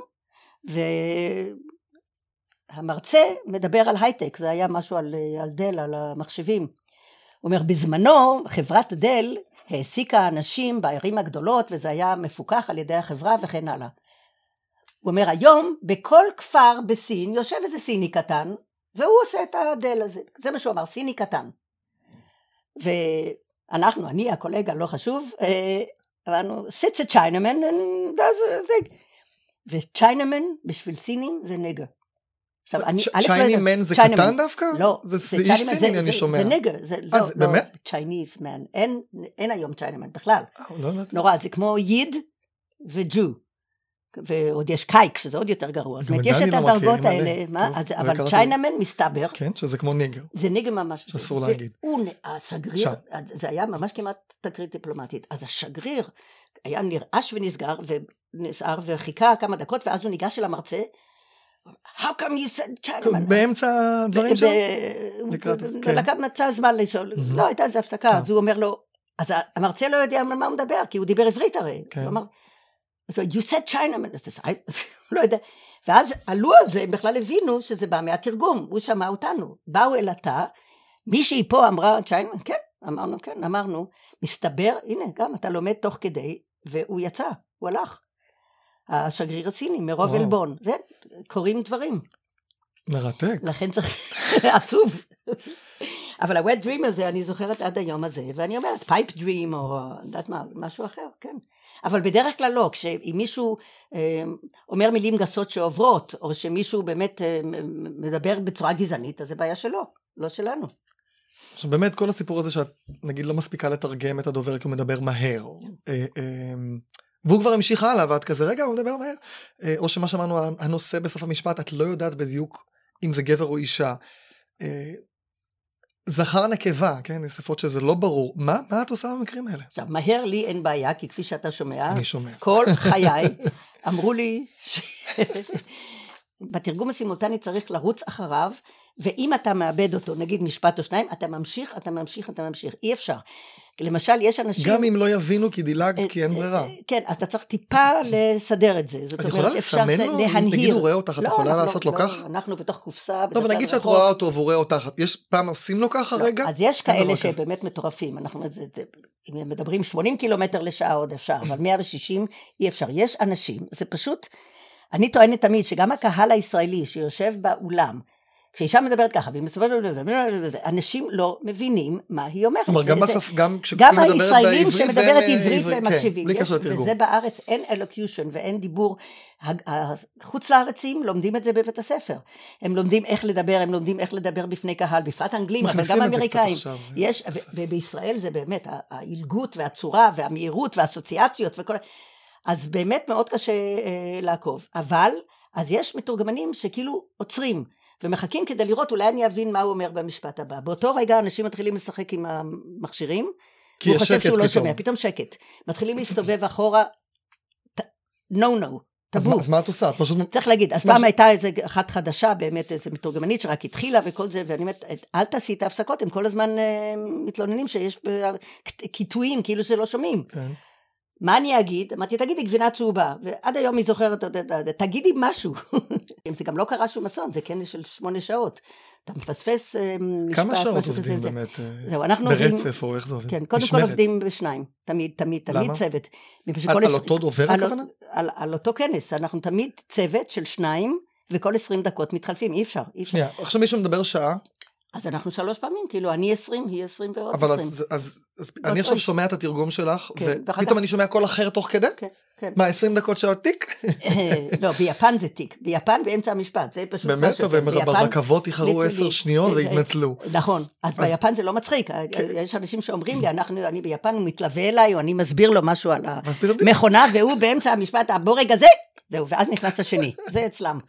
והמרצה מדבר על הייטק זה היה משהו על, על דל על המחשבים. הוא אומר בזמנו חברת דל העסיקה אנשים בערים הגדולות וזה היה מפוקח על ידי החברה וכן הלאה. הוא אומר היום בכל כפר בסין יושב איזה סיני קטן והוא עושה את הדל הזה. זה מה שהוא אמר סיני קטן. ואנחנו אני הקולגה לא חשוב אה, אמרנו, sits a Chinaman and does a thing. ו Chinaman בשביל סינים זה nigger. עכשיו אני, Chinaman זה קטן דווקא? לא. זה איש סיני אני שומע. זה nigger. זה לא, באמת? Chinese man. אין היום Chinaman בכלל. לא נורא, זה כמו ייד וג'ו. ועוד יש kike שזה עוד יותר גרוע, זאת אומרת יש את לא הדרגות האלה, מה? אז, אבל Chinaman מסתבר, כן, שזה כמו nigger, זה nigger ממש, אסור להגיד, והוא, השגריר, זה היה ממש כמעט תקרית דיפלומטית, אז השגריר היה נרעש ונסגר ונסער וחיכה כמה דקות ואז הוא ניגש אל המרצה. How come you said Chinaman? באמצע הדברים שלו? כן. לקח מצא זמן לשאול, לא הייתה איזה הפסקה, אז הוא אומר לו, אז המרצה לא יודע על מה הוא מדבר, כי הוא דיבר עברית הרי. כן. הוא אמר, you said Chinaman, לא יודע. ואז עלו על זה, הם בכלל הבינו שזה בא מהתרגום, הוא שמע אותנו. באו אל התא, מישהי פה אמרה צ'יינמן, כן, אמרנו כן, אמרנו, מסתבר, הנה גם אתה לומד תוך כדי, והוא יצא, הוא הלך. השגריר הסיני מרוב עלבון, וקורים דברים. מרתק. לכן צריך, עצוב. אבל ה-wet dream הזה, אני זוכרת עד היום הזה, ואני אומרת, pipe dream, או יודעת מה, משהו אחר, כן. אבל בדרך כלל לא, כשאם מישהו אה, אומר מילים גסות שעוברות, או שמישהו באמת אה, מדבר בצורה גזענית, אז זה בעיה שלו, לא שלנו. עכשיו באמת כל הסיפור הזה שאת נגיד לא מספיקה לתרגם את הדובר כי הוא מדבר מהר. כן. אה, והוא כבר המשיך הלאה ואת כזה רגע הוא מדבר מהר. או שמה שאמרנו הנושא בסוף המשפט את לא יודעת בדיוק אם זה גבר או אישה. זכר נקבה, כן, שפות שזה לא ברור. מה, מה את עושה במקרים האלה? עכשיו, מהר לי אין בעיה, כי כפי שאתה שומע, אני שומע. כל חיי אמרו לי ש... בתרגום הסימולטני צריך לרוץ אחריו ואם אתה מאבד אותו, נגיד משפט או שניים, אתה ממשיך, אתה ממשיך, אתה ממשיך, אי אפשר. למשל, יש אנשים... גם אם לא יבינו כי דילגת, כי אין ברירה. כן, אז אתה צריך טיפה לסדר את זה. זאת אומרת, את יכולה לסמן לו? נגיד הוא רואה אותך, את לא, יכולה לעשות לו לא, ככה? אנחנו בתוך קופסה. לא, ונגיד שאת רואה אותו והוא רואה אותך, יש פעם עושים לו ככה לא, רגע? אז יש כאלה שבאמת מטורפים. אנחנו, מדברים 80 קילומטר לשעה עוד אפשר, אבל 160 אי אפשר. יש אנשים, זה פשוט, אני טוענת תמיד שגם הקהל הישראלי שיושב באולם, כשאישה מדברת ככה והיא מסתובבת לזה, אנשים לא מבינים מה היא אומרת. כלומר, גם בסוף, גם כשהיא מדברת בעברית, גם הישראלים שמדברת עברית והם מקשיבים. בלי קשר לתרגום. וזה בארץ אין אלוקיושן ואין דיבור. חוץ לארצים לומדים את זה בבית הספר. הם לומדים איך לדבר, הם לומדים איך לדבר בפני קהל, בפרט אנגלים, אבל גם אמריקאים. יש, ובישראל זה באמת, העילגות והצורה והמהירות והאסוציאציות וכל... אז באמת מאוד קשה אה, לעקוב. אבל, אז יש מתורגמנים שכאילו עוצרים. ומחכים כדי לראות אולי אני אבין מה הוא אומר במשפט הבא. באותו רגע אנשים מתחילים לשחק עם המכשירים, כי יש שקט פתאום. הוא חושב שהוא לא שומע, פתאום שקט. מתחילים להסתובב אחורה, נו נו, טבו. אז מה את עושה? את פשוט... צריך להגיד, אז פעם הייתה איזה אחת חדשה, באמת איזה מתורגמנית שרק התחילה וכל זה, ואני אומרת, אל תעשי את ההפסקות, הם כל הזמן אה, מתלוננים שיש קיטויים, כאילו שלא שומעים. כן. מה אני אגיד? אמרתי, תגידי גבינה צהובה, ועד היום היא זוכרת, תגידי משהו. זה גם לא קרה שום אסון, זה כנס של שמונה שעות. אתה מפספס אה, משפט, כמה שעות עובדים זה. באמת? אה, זהו, אנחנו ברצף עובדים, או איך זה עובד? כן, קודם כל עובדים בשניים, תמיד, תמיד, תמיד למה? צוות. על, על אותו דובר הכוונה? על, על, על אותו כנס, אנחנו תמיד צוות של שניים, וכל עשרים דקות מתחלפים, אי אפשר, אי אפשר. שנייה, עכשיו מישהו מדבר שעה, אז אנחנו שלוש פעמים, כאילו אני עשרים, היא עשרים ועוד עשרים. אבל אז, אז, אני עכשיו שומע את התרגום שלך, כן, ופתאום אני שומע קול אחר תוך כדי? כן, כן. מה, עשרים דקות שעוד תיק? לא, ביפן זה תיק, ביפן באמצע המשפט, זה פשוט באמת, טוב, ברכבות איחרו עשר שניות והתנצלו. נכון, אז ביפן זה לא מצחיק, כן. יש אנשים שאומרים לי, אני ביפן, הוא מתלווה אליי, או אני מסביר לו משהו על המכונה, והוא באמצע המשפט, בוא רגע זה, זהו, ואז נכנס השני, זה אצלם.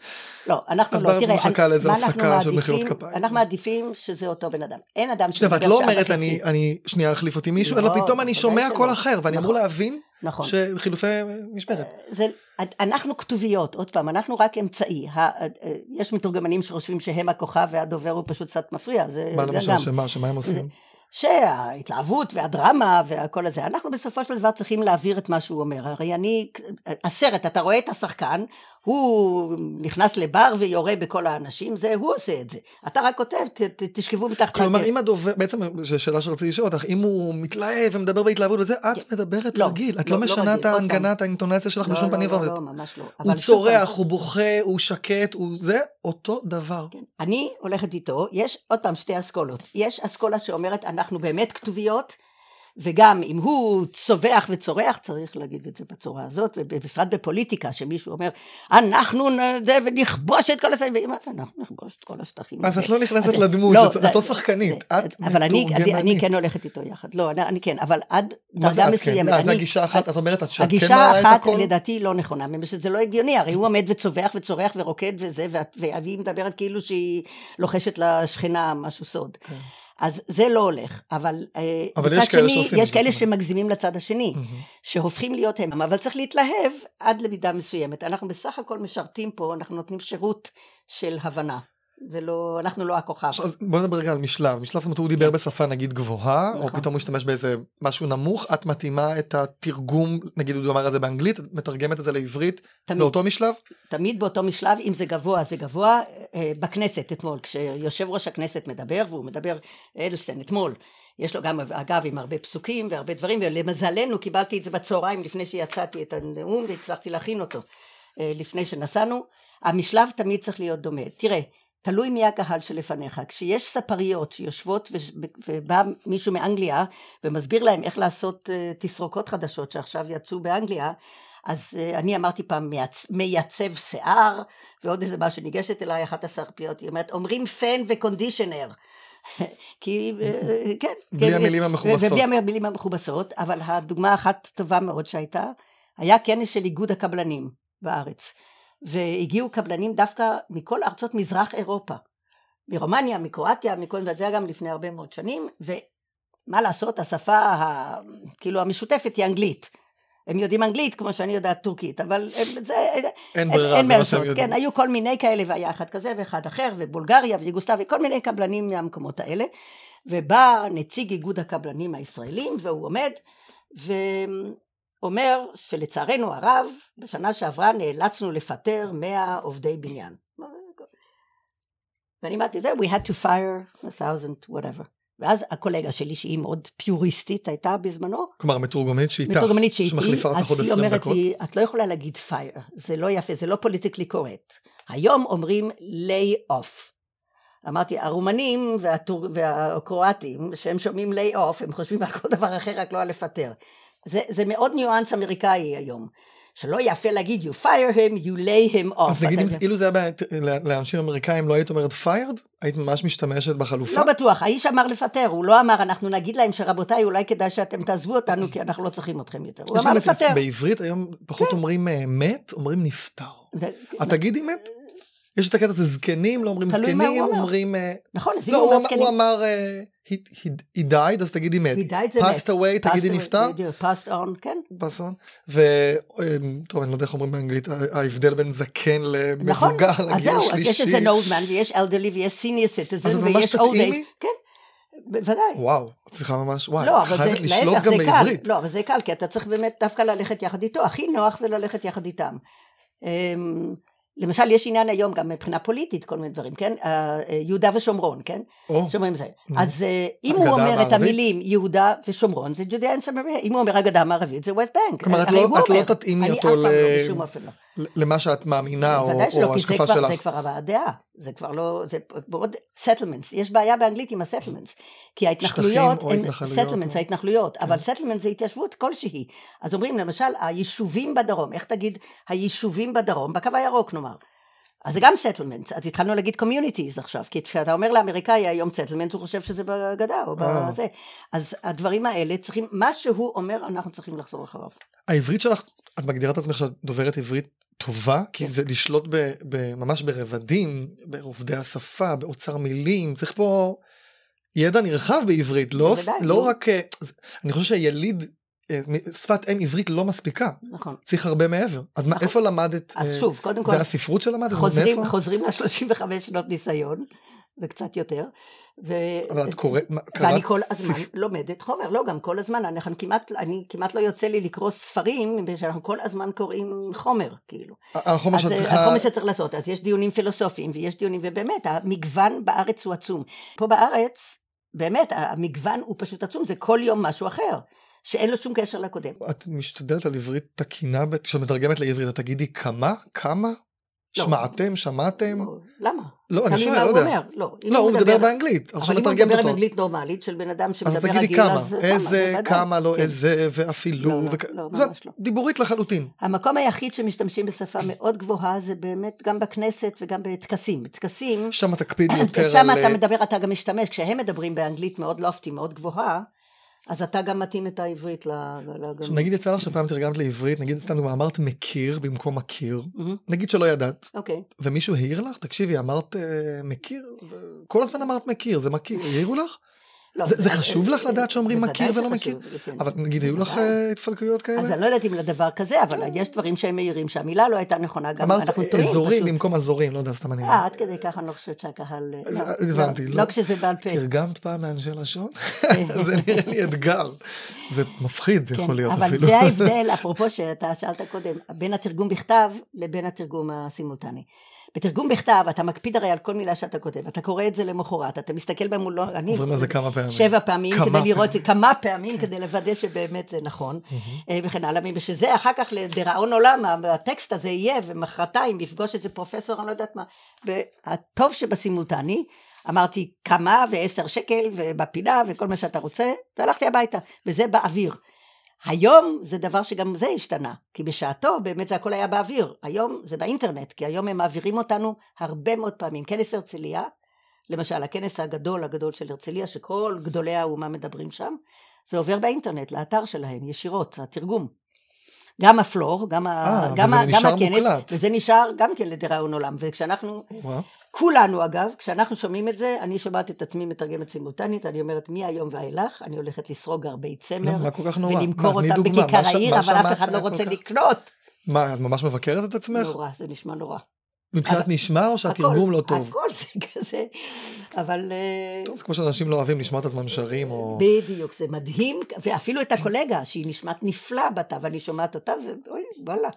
לא, אנחנו לא, תראה, אז מחכה לאיזה הפסקה של מחיאות כפיים. אנחנו מעדיפים שזה אותו בן אדם. אין אדם שמדבר שעה וחצי. ואת לא אומרת, אני, שנייה, אחליף אותי מישהו, אלא לא, פתאום אני שומע קול אחר, ואני אמור נכון. להבין נכון. שחילופי משמרת. זה, אנחנו כתוביות, עוד פעם, אנחנו רק אמצעי. יש מתורגמנים שחושבים שהם הכוכב והדובר הוא פשוט קצת מפריע. מה למשל, שמה, שמה הם עושים? שההתלהבות והדרמה והכל הזה, אנחנו בסופו של דבר צריכים להעביר את מה שהוא אומר. הרי אני, הסרט, אתה רואה את השחקן, הוא נכנס לבר ויורה בכל האנשים, זה הוא עושה את זה. אתה רק כותב, ת, ת, תשכבו מתחת כלומר, אם הדובר, בעצם, זו שאלה שרציתי לשאול אותך, אם הוא מתלהב ומדבר בהתלהבות וזה, את כן. מדברת לא, רגיל. את לא, לא, לא משנה את ההנגנה, את האינטונציה שלך לא, בשום לא, פנים לא, לא, לא, ממש לא. הוא צורח, הוא בוכה, הוא שקט, הוא זה, אותו דבר. כן. אני הולכת איתו, יש עוד פעם שתי אסכולות. יש אסכולה שאומרת, אנחנו באמת כתוביות, וגם אם הוא צווח וצורח, צריך להגיד את זה בצורה הזאת, ובפרט בפוליטיקה, שמישהו אומר, אנחנו זה ונכבוש את כל השטחים, ואם אנחנו נכבוש את כל השטחים. אז את לא נכנסת לדמות, את לא שחקנית, את אבל אני כן הולכת איתו יחד, לא, אני כן, אבל עד דרגה כן? מסוימת. אז הגישה אחת, את אומרת שאת כן מעלה את הכל? הגישה אחת לדעתי לא נכונה, מפני שזה לא הגיוני, הרי הוא עומד וצווח וצורח ורוקד וזה, והיא מדברת כאילו שהיא לוחשת לשכנה משהו סוד. אז זה לא הולך, אבל, אה, אבל יש כאלה שני, יש כאלה שמגזימים לצד השני, mm-hmm. שהופכים להיות הם, אבל צריך להתלהב עד למידה מסוימת. אנחנו בסך הכל משרתים פה, אנחנו נותנים שירות של הבנה. ולא, אנחנו לא הכוכב. אז בוא נדבר רגע על משלב. משלב זאת אומרת הוא דיבר כן. בשפה נגיד גבוהה, נכון. או פתאום הוא השתמש באיזה משהו נמוך, את מתאימה את התרגום, נגיד הוא אמר את זה באנגלית, את מתרגמת את זה לעברית, תמיד, באותו משלב? תמיד באותו משלב, אם זה גבוה זה גבוה. אה, בכנסת אתמול, כשיושב ראש הכנסת מדבר, והוא מדבר, אדלשטיין אתמול, יש לו גם אגב עם הרבה פסוקים והרבה דברים, ולמזלנו קיבלתי את זה בצהריים לפני שיצאתי את הנאום והצלחתי להכין אותו אה, לפני שנסענו. המשלב תמיד צריך להיות דומה. תראה, תלוי מי הקהל שלפניך. כשיש ספריות שיושבות ובא מישהו מאנגליה ומסביר להם איך לעשות אה, תסרוקות חדשות שעכשיו יצאו באנגליה, אז אה, אני אמרתי פעם מייצ... מייצב שיער, ועוד איזה משהו, ניגשת אליי אחת הסרפיות, היא אומרת, אומרים פן וקונדישנר. כי, אה, כן. בלי כן, המילים המכובסות. ובלי המילים המכובסות, אבל הדוגמה אחת טובה מאוד שהייתה, היה כנס של איגוד הקבלנים בארץ. והגיעו קבלנים דווקא מכל ארצות מזרח אירופה, מרומניה, מקרואטיה, מכל זה היה גם לפני הרבה מאוד שנים, ומה לעשות, השפה ה, כאילו המשותפת היא אנגלית. הם יודעים אנגלית כמו שאני יודעת טורקית, אבל הם, זה... אין ברירה, אין, זה מה שהם יודעים. כן, היו כל מיני כאלה, והיה אחד כזה ואחד אחר, ובולגריה ויוגוסטביה, כל מיני קבלנים מהמקומות האלה. ובא נציג איגוד הקבלנים הישראלים, והוא עומד, ו... אומר שלצערנו הרב, בשנה שעברה נאלצנו לפטר 100 עובדי בניין. ואני אמרתי, זה, we had to fire a thousand, whatever. ואז הקולגה שלי, שהיא מאוד פיוריסטית, הייתה בזמנו. כלומר, מתורגמנית שאיתך. מתורגמנית שאיתי. שמחליפה אותך עוד 20 דקות. אז היא אומרת לי, את לא יכולה להגיד fire, זה לא יפה, זה לא פוליטיקלי קורקט. היום אומרים lay off. אמרתי, הרומנים והטור... והקרואטים, שהם שומעים lay off, הם חושבים על כל דבר אחר, רק לא על לפטר. זה, זה מאוד ניואנס אמריקאי היום. שלא יפה להגיד you fire him, you lay him off. אז נגיד אם אילו זה היה בעיית, לאנשים אמריקאים לא היית אומרת fired? היית ממש משתמשת בחלופה? לא בטוח, האיש אמר לפטר, הוא לא אמר אנחנו נגיד להם שרבותיי אולי כדאי שאתם תעזבו אותנו כי אנחנו לא צריכים אתכם יותר. הוא אמר לפטר. בעברית היום פחות כן. אומרים אה, מת, אומרים נפטר. את תגידי מת? יש את הקטע הזה זקנים לא אומרים זקנים אומרים אה, נכון אז אם הוא אומר זקנים הוא אמר אה, he died אז תגידי מת passed away תגידי נפטר passed on כן passed on וטוב אני לא יודע איך אומרים באנגלית ההבדל בין זקן למבוגר נכון אז זהו אז יש איזה נולדמן ויש elderly ויש senior citizen ויש old age כן בוודאי. וואו, את צריכה ממש, וואי, לא, את חייבת לשלוט גם בעברית. לא, אבל זה קל, כי אתה צריך באמת דווקא ללכת יחד איתו. הכי נוח זה ללכת יחד איתם. למשל יש עניין היום גם מבחינה פוליטית כל מיני דברים כן? אה, אה, יהודה ושומרון כן? או, שאומרים זה. אז אה, אם הוא אומר? את המילים יהודה ושומרון זה Judea and Samaria אם הוא אומר הגדה המערבית זה West Bank כלומר את לא, לא תתאימי אותו ל... לא, לא. למה שאת מאמינה או, או השקפה שלך. זה כבר הבעת דעה. זה כבר לא זה מאוד settlements. יש בעיה באנגלית עם ה settlements כי ההתנחלויות הן settlements ההתנחלויות. אבל settlements זה התיישבות כלשהי. אז אומרים למשל היישובים בדרום איך תגיד היישובים בדרום? בקו הירוק נאמר. אז זה גם settlement, אז התחלנו להגיד communities עכשיו, כי כשאתה אומר לאמריקאי היום settlement, הוא חושב שזה בגדה או אה. בזה. אז הדברים האלה צריכים, מה שהוא אומר, אנחנו צריכים לחזור אחריו. העברית שלך, את מגדירה את עצמך שאת דוברת עברית טובה? כי כן. זה לשלוט ב, ב, ממש ברבדים, בעובדי השפה, באוצר מילים, צריך פה ידע נרחב בעברית, לא, לא רק, אה, אני חושב שהיליד אה, שפת אם עברית לא מספיקה. נכון. צריך הרבה מעבר. אז נכון. מה, איפה למדת? אז שוב, קודם כל... זה הספרות שלמדת? חוזרים, חוזרים ל-35 שנות ניסיון, וקצת יותר. ו... אבל את קוראת, קראת... ואני כל הזמן ספ... לומדת חומר, לא, גם כל הזמן, אני כמעט, אני כמעט לא יוצא לי לקרוא ספרים, שאנחנו כל הזמן קוראים חומר, כאילו. החומר שאת צריכה... החומר שצריך לעשות, אז יש דיונים פילוסופיים, ויש דיונים, ובאמת, המגוון בארץ הוא עצום. פה בארץ, באמת, המגוון הוא פשוט עצום, זה כל יום משהו אחר. שאין לו שום קשר לקודם. את משתדלת על עברית תקינה, כשאת מתרגמת לעברית, את תגידי כמה? כמה? לא. שמעתם? שמעתם? לא, למה? לא, אני שואל, לא יודע. אומר, לא, לא הוא מדבר באנגלית, עכשיו מתרגמת אותו. אבל אם הוא מדבר באנגלית נורמלית של בן אדם שמדבר רגיל, אז תגידי כמה, איזה, כמה, לא כן. איזה, ואפילו, לא, לא, ממש לא. דיבורית לחלוטין. המקום היחיד שמשתמשים בשפה מאוד גבוהה זה באמת גם בכנסת וגם בטקסים. טקסים... שם תקפיד יותר על... שם אתה מדבר, אתה גם משתמש, כשהם מדברים באנגלית מאוד לופטי, מאוד גבוהה, אז אתה גם מתאים את העברית ל... עכשיו נגיד יצא לך שפעם תרגמת לעברית, נגיד סתם דוגמא, אמרת מכיר במקום מכיר, נגיד שלא ידעת, אוקיי. ומישהו העיר לך, תקשיבי, אמרת אה, מכיר, כל הזמן אמרת מכיר, זה מכיר, העירו לך? לא, זה, זה חשוב לך לדעת שאומרים מכיר ולא מכיר? כן. אבל נגיד היו לך אה, התפלקויות כאלה? אז אני לא יודעת אם לדבר כזה, אבל יש דברים שהם מעירים שהמילה לא הייתה נכונה, גם אנחנו טועים פשוט. אמרת אזורים במקום אזורים, לא יודע, סתם אני... אה, עד כדי ככה אני לא חושבת שהקהל... אה, לא, הבנתי. לא, לא כשזה בעל פה. תרגמת פעם מאנשי לשון? זה נראה לי אתגר. זה מפחיד זה יכול כן, להיות אפילו. אבל זה ההבדל, אפרופו שאתה שאלת קודם, בין התרגום בכתב לבין התרגום הסימולטני. בתרגום בכתב אתה מקפיד הרי על כל מילה שאתה כותב, אתה קורא את זה למחרת, אתה מסתכל במולו, אני... עוברים על זה כמה פעמים. שבע פעמים, כדי לראות כמה פעמים, כדי לוודא שבאמת זה נכון, וכן הלאה, ושזה אחר כך לדיראון עולם, הטקסט הזה יהיה, ומחרתיים יפגוש את זה פרופסור, אני לא יודעת מה, והטוב שבסימולטני, אמרתי כמה ועשר שקל ובפינה וכל מה שאתה רוצה, והלכתי הביתה, וזה באוויר. היום זה דבר שגם זה השתנה, כי בשעתו באמת זה הכל היה באוויר, היום זה באינטרנט, כי היום הם מעבירים אותנו הרבה מאוד פעמים. כנס הרצליה, למשל הכנס הגדול הגדול של הרצליה, שכל גדולי האומה מדברים שם, זה עובר באינטרנט, לאתר שלהם, ישירות, התרגום. גם הפלור, גם, 아, אה, גם, גם הכנס, מוקלט. וזה נשאר גם כן לדיראון עולם, וכשאנחנו, ווא. כולנו אגב, כשאנחנו שומעים את זה, אני שומעת את עצמי מתרגמת סימולטנית, אני אומרת מהיום ואילך, אני הולכת לסרוג הרבה צמר, מה כל כך נורא? ולמכור מה, אותם בכיכר העיר, אבל אף אחד לא רוצה כך... לקנות. מה, את ממש מבקרת את עצמך? נורא, זה נשמע נורא. מבחינת נשמע או שהתרגום לא טוב? הכל זה כזה, אבל... אה, טוב, זה כמו שאנשים לא אוהבים לשמוע את עצמם שרים או... בדיוק, זה מדהים, ואפילו את הקולגה, שהיא נשמעת נפלא בתה, ואני שומעת אותה, זה, אוי, וואלה,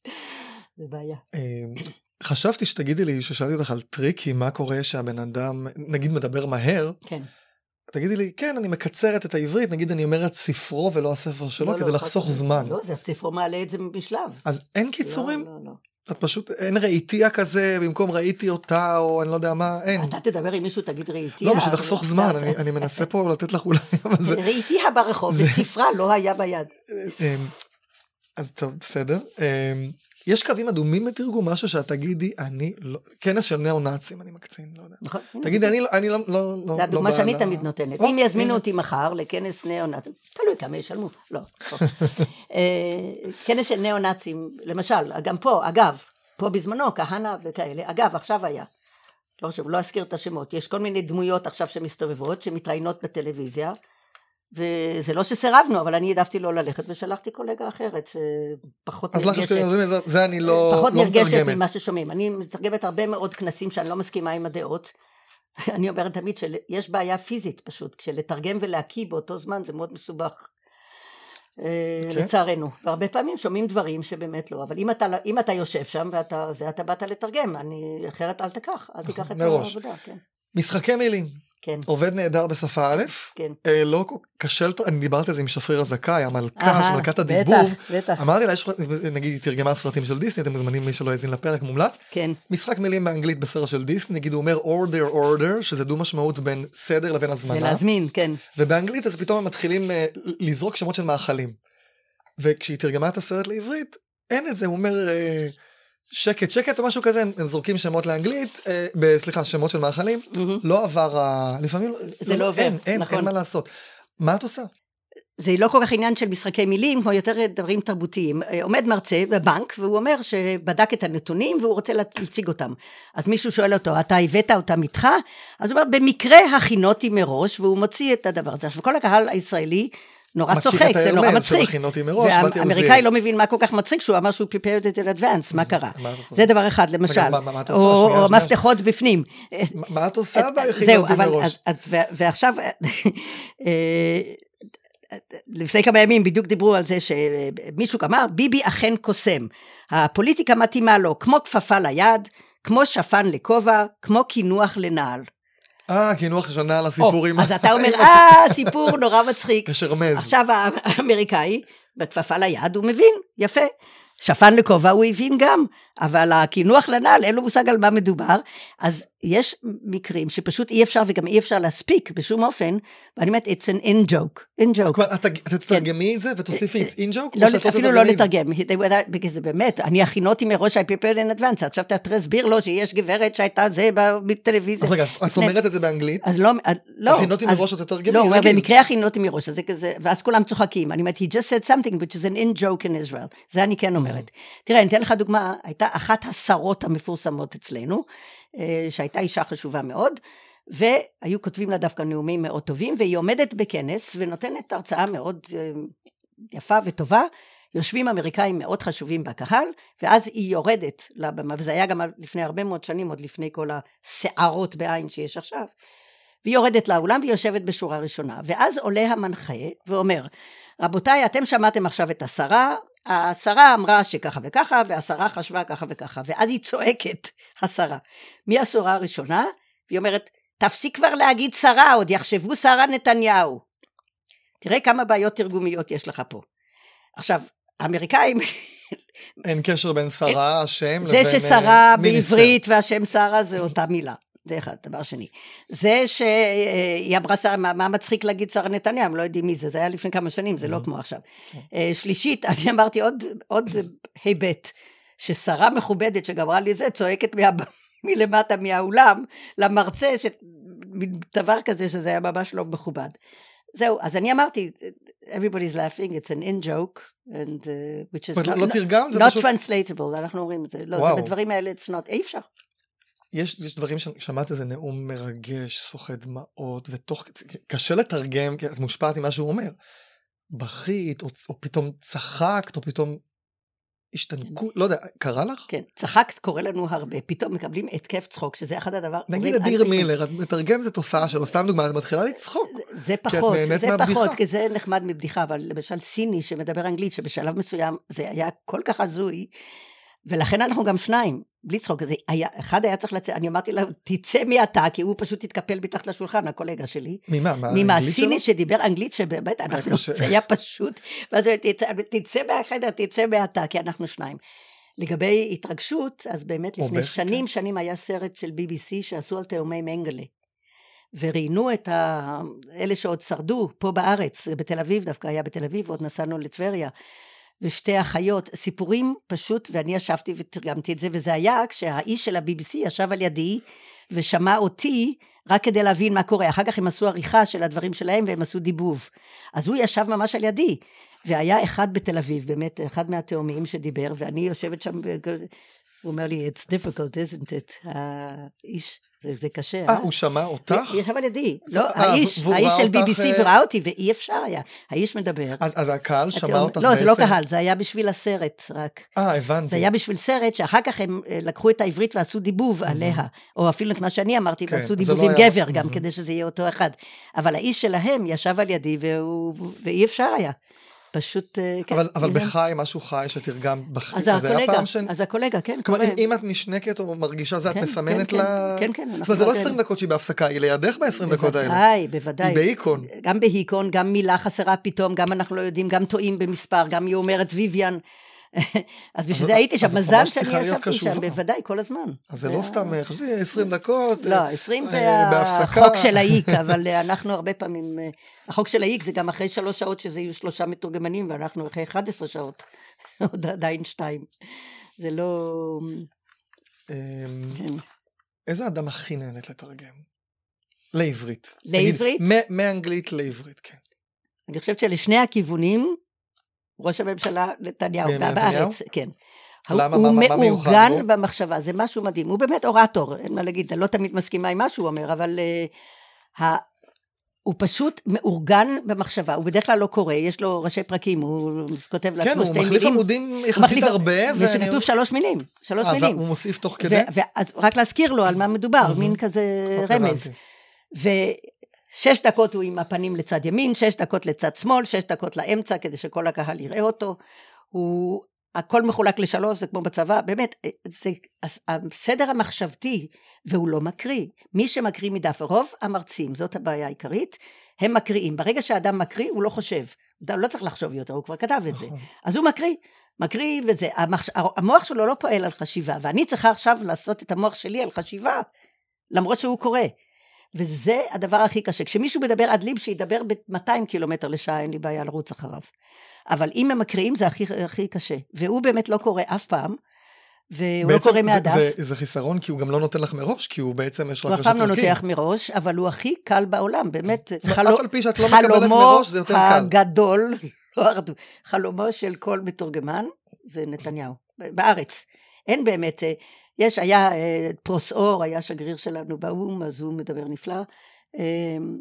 זה בעיה. אמ, חשבתי שתגידי לי, ששאלתי אותך על טריקים, מה קורה שהבן אדם, נגיד מדבר מהר, כן. תגידי לי, כן, אני מקצרת את העברית, נגיד אני אומר את ספרו ולא הספר שלו, לא, כדי לא, לחסוך זמן. לא, זה ספרו מעלה את זה בשלב. אז אין קיצורים? לא, לא, לא. את פשוט, אין ראיתיה כזה, במקום ראיתי אותה, או אני לא יודע מה, אין. אתה תדבר עם מישהו, תגיד ראיתיה. לא, בשביל לחסוך זמן, אני, אני מנסה פה לתת לך אולי, אבל זה... ראיתיה ברחוב, בספרה לא היה ביד. אמ, אז טוב, בסדר. יש קווים אדומים בתרגום, משהו שאת תגידי, אני לא, כנס של ניאו-נאצים, אני מקצין, לא יודע. נכון. תגידי, אני, לא, אני לא, לא, לא, זה הדוגמה שאני תמיד נותנת. אם יזמינו אותי מחר לכנס ניאו-נאצים, תלוי כמה ישלמו, לא. אה, כנס של ניאו-נאצים, למשל, גם פה, אגב, פה בזמנו, כהנא וכאלה, אגב, עכשיו היה. לא חשוב, לא אזכיר את השמות, יש כל מיני דמויות עכשיו שמסתובבות, שמתראיינות בטלוויזיה, וזה לא שסירבנו, אבל אני העדפתי לא ללכת ושלחתי קולגה אחרת שפחות אז נרגשת. אז לך זה אני לא פחות לא נרגשת ממה ששומעים. אני מתרגמת הרבה מאוד כנסים שאני לא מסכימה עם הדעות. אני אומרת תמיד שיש בעיה פיזית פשוט, כשלתרגם ולהקיא באותו זמן זה מאוד מסובך. אה, כן. לצערנו, והרבה פעמים שומעים דברים שבאמת לא, אבל אם אתה, אם אתה יושב שם ואתה, זה אתה באת לתרגם, אני, אחרת אל תיקח, אל תיקח את העבודה, כן. משחקי מילים, כן. עובד נהדר בשפה א', כן. אה, לא קשה, אני דיברתי על זה עם שפריר הזכאי, המלכה, של מלכת הדיבוב, בטח, בטח. אמרתי לה, יש, נגיד היא תרגמה סרטים של דיסני, אתם מוזמנים מי שלא האזין לפרק מומלץ, כן. משחק מילים באנגלית בסרט של דיסני, נגיד הוא אומר order order, שזה דו משמעות בין סדר לבין הזמנה, ולהזמין, כן, ובאנגלית אז פתאום הם מתחילים uh, לזרוק שמות של מאכלים, וכשהיא תרגמה את הסרט לעברית, אין את זה, הוא אומר... Uh, שקט שקט או משהו כזה הם, הם זורקים שמות לאנגלית אה, ב, סליחה שמות של מאכלים mm-hmm. לא עבר ה... לפעמים לא- זה לא, לא עובד אין אין, נכון. אין מה לעשות מה את עושה. זה לא כל כך עניין של משחקי מילים, כמו יותר דברים תרבותיים. אה, עומד מרצה בבנק, והוא אומר שבדק את הנתונים והוא רוצה להציג אותם. אז מישהו שואל אותו, אתה הבאת אותם איתך? אז הוא אומר, במקרה הכינותי מראש, והוא מוציא את הדבר הזה. עכשיו, כל הקהל הישראלי נורא צוחק, זה נורא מצחיק. והאמריקאי לא מבין מה כל כך מצחיק, שהוא אמר שהוא prepared it in advance, מה קרה? זה דבר אחד, למשל. או מפתחות בפנים. מה את עושה ביחידות מראש? ועכשיו, אה, לפני כמה ימים בדיוק דיברו על זה שמישהו אמר, ביבי אכן קוסם. הפוליטיקה מתאימה לו כמו כפפה ליד, כמו שפן לכובע, כמו קינוח לנעל. אה, קינוח שנה על הסיפורים. אז אתה אומר, אה, סיפור נורא מצחיק. יש רמז. עכשיו האמריקאי, בכפפה ליד, הוא מבין, יפה. שפן לכובע הוא הבין גם, אבל הקינוח לנעל אין לו מושג על מה מדובר, אז יש מקרים שפשוט אי אפשר וגם אי אפשר להספיק בשום אופן, ואני אומרת, it's an in joke, in joke. כלומר, אתה תתרגמי את זה ותוסיפי it's in joke? לא, אפילו לא לתרגם, בגלל זה באמת, אני הכינותי מראש, I prepared in advance, עכשיו אתה תסביר לו שיש גברת שהייתה זה בטלוויזיה. אז רגע, את אומרת את זה באנגלית? אז לא, לא. הכינותי מראש או תתרגמי, לא, במקרה הכינותי מראש, אז זה כזה, ואז כולם צוחקים, אני אומרת, he just said something which is an in joke in Israel, זה אני כן אומרת. תראה, אני אתן לך דוגמה, הייתה אחת השרות המפורסמות אצלנו, אה, שהייתה אישה חשובה מאוד, והיו כותבים לה דווקא נאומים מאוד טובים, והיא עומדת בכנס ונותנת הרצאה מאוד אה, יפה וטובה. יושבים אמריקאים מאוד חשובים בקהל, ואז היא יורדת לבמה, וזה היה גם לפני הרבה מאוד שנים, עוד לפני כל הסערות בעין שיש עכשיו. והיא יורדת לאולם והיא יושבת בשורה ראשונה, ואז עולה המנחה ואומר, רבותיי, אתם שמעתם עכשיו את השרה, השרה אמרה שככה וככה, והשרה חשבה ככה וככה, ואז היא צועקת, השרה, מהשורה הראשונה, והיא אומרת, תפסיק כבר להגיד שרה, עוד יחשבו שרה נתניהו. תראה כמה בעיות תרגומיות יש לך פה. עכשיו, האמריקאים... אין קשר בין שרה, השם, לבין מיניסטר. זה ששרה בעברית והשם שרה זה אותה מילה. זה אחד, דבר שני. זה שהיא אמרה שרה, מה, מה מצחיק להגיד שרה נתניה, הם לא יודעים מי זה, זה היה לפני כמה שנים, זה לא כמו עכשיו. כן. שלישית, אני אמרתי עוד, עוד היבט, ששרה מכובדת שגמרה לי זה, צועקת מה, מלמטה מהאולם למרצה, דבר כזה שזה היה ממש לא מכובד. זהו, אז אני אמרתי, everybody's laughing, it's an in joke, and, uh, which is not, לא תרגם, not פשוט... translatable, אנחנו אומרים את זה, לא, וואו. זה בדברים האלה, it's not, אי אפשר. יש, יש דברים ששמעת איזה נאום מרגש, סוחט דמעות, ותוך, קשה לתרגם, כי את מושפעת ממה שהוא אומר. בכית, או, או פתאום צחקת, או פתאום השתנקו, לא יודע, קרה לך? כן, צחקת קורה לנו הרבה, פתאום מקבלים התקף צחוק, שזה אחד הדבר... נגיד אדיר מילר, את מתרגמת את התופעה שלו, סתם דוגמא, את מתחילה לצחוק. זה פחות, זה פחות, כי זה נחמד מבדיחה, אבל למשל סיני שמדבר אנגלית, שבשלב מסוים זה היה כל כך הזוי, ולכן אנחנו גם שניים, בלי צחוק, זה היה, אחד היה צריך לצאת, אני אמרתי לה, תצא מעתה, כי הוא פשוט התקפל מתחת לשולחן, הקולגה שלי. ממה? מה, ממה, סיני שדיבר אנגלית, שבאמת, אנחנו, זה היה פשוט, ואז תצא, תצא מהחדר, תצא מעתה, כי אנחנו שניים. לגבי התרגשות, אז באמת לפני שנים, כן. שנים היה סרט של BBC שעשו על תאומי מנגלה. וראיינו את ה... אלה שעוד שרדו פה בארץ, בתל אביב דווקא היה בתל אביב, ועוד נסענו לטבריה. ושתי אחיות, סיפורים פשוט, ואני ישבתי ותרגמתי את זה, וזה היה כשהאיש של ה-BBC ישב על ידי ושמע אותי רק כדי להבין מה קורה. אחר כך הם עשו עריכה של הדברים שלהם והם עשו דיבוב. אז הוא ישב ממש על ידי, והיה אחד בתל אביב, באמת, אחד מהתאומים שדיבר, ואני יושבת שם, הוא אומר לי, it's difficult, isn't it? האיש זה, זה קשה. אה, הוא שמע אותך? ישב על ידי. לא, האיש, האיש של BBC אה, וראה אותי, ואי אפשר היה. האיש מדבר. אז, אז הקהל שמע אותך לא, בעצם? לא, זה לא קהל, זה היה בשביל הסרט רק. אה, הבנתי. זה היה בשביל סרט, שאחר כך הם אה, לקחו את העברית ועשו דיבוב עליה. או אפילו את מה שאני אמרתי, כן, ועשו דיבוב לא עם. גבר גם, כדי שזה יהיה אותו אחד. אבל האיש שלהם ישב על ידי, ואי אפשר היה. פשוט, אה, כן. אבל, אבל בחי, משהו חי שתרגם בחי, אז הקולגה, ש... אז הקולגה, כן. כלומר, אם, אם את נשנקת או מרגישה זה, כן, את מסמנת כן, לה... כן, כן. זאת אומרת, זה לא 20 דקות שהיא בהפסקה, היא לידך ב-20 דקות האלה. בוודאי, בוודאי. היא בהיקון. גם בהיקון, גם מילה חסרה פתאום, גם אנחנו לא יודעים, גם טועים במספר, גם היא אומרת ויויאן. אז בשביל זה הייתי שם, מזל שאני ישבתי שם, בוודאי, כל הזמן. אז זה לא סתם, חשבתי 20 דקות, לא, 20 זה אה, החוק של האיק, אבל אה, אנחנו הרבה פעמים, אה, החוק של האיק זה גם אחרי שלוש שעות שזה יהיו שלושה מתורגמנים, ואנחנו אחרי 11 שעות, עוד עדיין שתיים. זה לא... אמ, כן. איזה אדם הכי נהנית לתרגם? לעברית. לעברית? מאנגלית לעברית, כן. אני חושבת שלשני הכיוונים, ראש הממשלה נתניהו, בארץ, כן. למה, הוא מה, מה מאורגן במחשבה, זה משהו מדהים. הוא באמת אורטור, אין מה להגיד, אני לא תמיד מסכימה עם מה שהוא אומר, אבל uh, ה... הוא פשוט מאורגן במחשבה, הוא בדרך כלל לא קורא, יש לו ראשי פרקים, הוא כותב לעצמו כן, שתי מילים. כן, הוא מחליף עמודים יחסית הרבה. ושכתוב ואני... שלוש מילים, שלוש 아, אה, מילים. הוא מוסיף תוך כדי? אז רק להזכיר לו על מה מדובר, מין כזה רמז. שש דקות הוא עם הפנים לצד ימין, שש דקות לצד שמאל, שש דקות לאמצע כדי שכל הקהל יראה אותו. הוא, הכל מחולק לשלוש, זה כמו בצבא, באמת, זה הסדר המחשבתי, והוא לא מקריא. מי שמקריא מדף, רוב המרצים, זאת הבעיה העיקרית, הם מקריאים. ברגע שאדם מקריא, הוא לא חושב. הוא לא צריך לחשוב יותר, הוא כבר כתב את זה. נכון. אז הוא מקריא. מקריא וזה, המחש... המוח שלו לא פועל על חשיבה, ואני צריכה עכשיו לעשות את המוח שלי על חשיבה, למרות שהוא קורא. וזה הדבר הכי קשה. כשמישהו מדבר עד ליב, שידבר ב-200 קילומטר לשעה, אין לי בעיה לרוץ אחריו. אבל אם הם מקריאים זה הכי, הכי קשה. והוא באמת לא קורא אף פעם, והוא לא קורא מהדף. זה, זה, זה חיסרון כי הוא גם לא נותן לך מראש, כי הוא בעצם יש רק ראשי פרקים. הוא אף פעם לא נותן מראש, אבל הוא הכי קל בעולם, באמת. חלו, אף על פי שאת לא מקבלת מראש, זה יותר קל. חלומו הגדול, לא חלומו של כל מתורגמן, זה נתניהו, בארץ. אין באמת, אה, יש, היה אה, פרוס אור, היה שגריר שלנו באו"ם, אז הוא מדבר נפלא. אמ,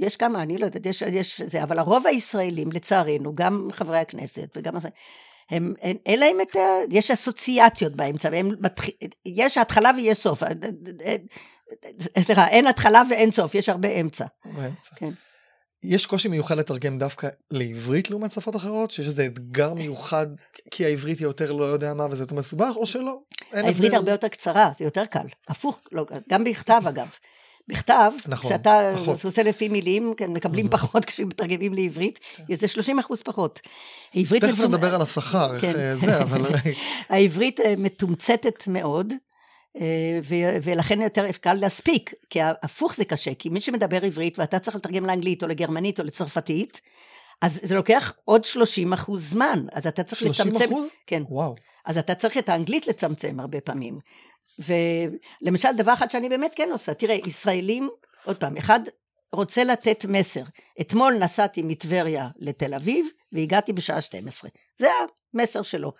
יש כמה, אני לא יודעת, יש, יש זה, אבל הרוב הישראלים, לצערנו, גם חברי הכנסת וגם... הם, אין, אין להם את ה... יש אסוציאציות באמצע, והם מתח... יש התחלה ויש סוף. אה, סליחה, אין התחלה ואין סוף, יש הרבה אמצע. באמצע. כן. יש קושי מיוחד לתרגם דווקא לעברית לעומת שפות אחרות? שיש איזה אתגר מיוחד כי העברית היא יותר לא יודע מה וזה יותר מסובך או שלא? העברית הרבה יותר קצרה, זה יותר קל. הפוך, לא, גם בכתב אגב. בכתב, נכון, כשאתה פחות. עושה לפי מילים, כן, מקבלים. פחות כשמתרגמים לעברית, כן. זה 30 אחוז פחות. תכף מצומ... נדבר על השכר, כן. איך אה, זה, אבל... העברית אה, מתומצתת מאוד. אה, ולכן יותר קל להספיק, כי הפוך זה קשה, כי מי שמדבר עברית ואתה צריך לתרגם לאנגלית או לגרמנית או לצרפתית, אז זה לוקח עוד 30 אחוז זמן, אז אתה צריך 30 לצמצם. 30 אחוז? כן. וואו. אז אתה צריך את האנגלית לצמצם הרבה פעמים. ולמשל, דבר אחד שאני באמת כן עושה, תראה, ישראלים, עוד פעם, אחד רוצה לתת מסר. אתמול נסעתי מטבריה לתל אביב, והגעתי בשעה 12. זה המסר שלו.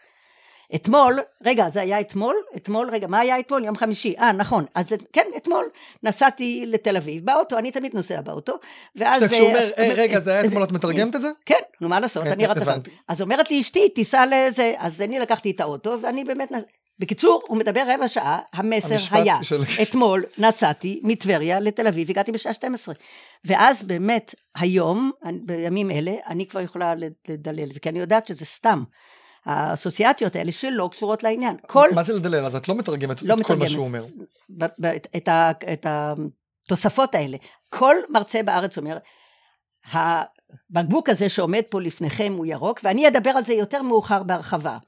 אתמול, רגע, זה היה אתמול? אתמול, רגע, מה היה אתמול? יום חמישי. אה, נכון. אז כן, אתמול נסעתי לתל אביב באוטו, אני תמיד נוסע באוטו, ואז... כשהוא אומר, אה, רגע, זה היה אתמול, את מתרגמת את זה? כן, נו, מה לעשות, אני רצה... אז אומרת לי אשתי, תיסע לזה, אז אני לקחתי את האוטו, ואני באמת... בקיצור, הוא מדבר רבע שעה, המסר היה, של... אתמול נסעתי מטבריה לתל אביב, הגעתי בשעה 12. ואז באמת, היום, בימים אלה, אני כבר יכולה לדלל את זה, כי אני יודעת שזה סתם. האסוציאציות האלה שלא קשורות לעניין. כל... מה זה לדלל? אז את לא מתרגמת לא את מתרגמת. כל מה שהוא אומר. את, ה- את התוספות האלה. כל מרצה בארץ אומר, הבקבוק הזה שעומד פה לפניכם הוא ירוק, ואני אדבר על זה יותר מאוחר בהרחבה.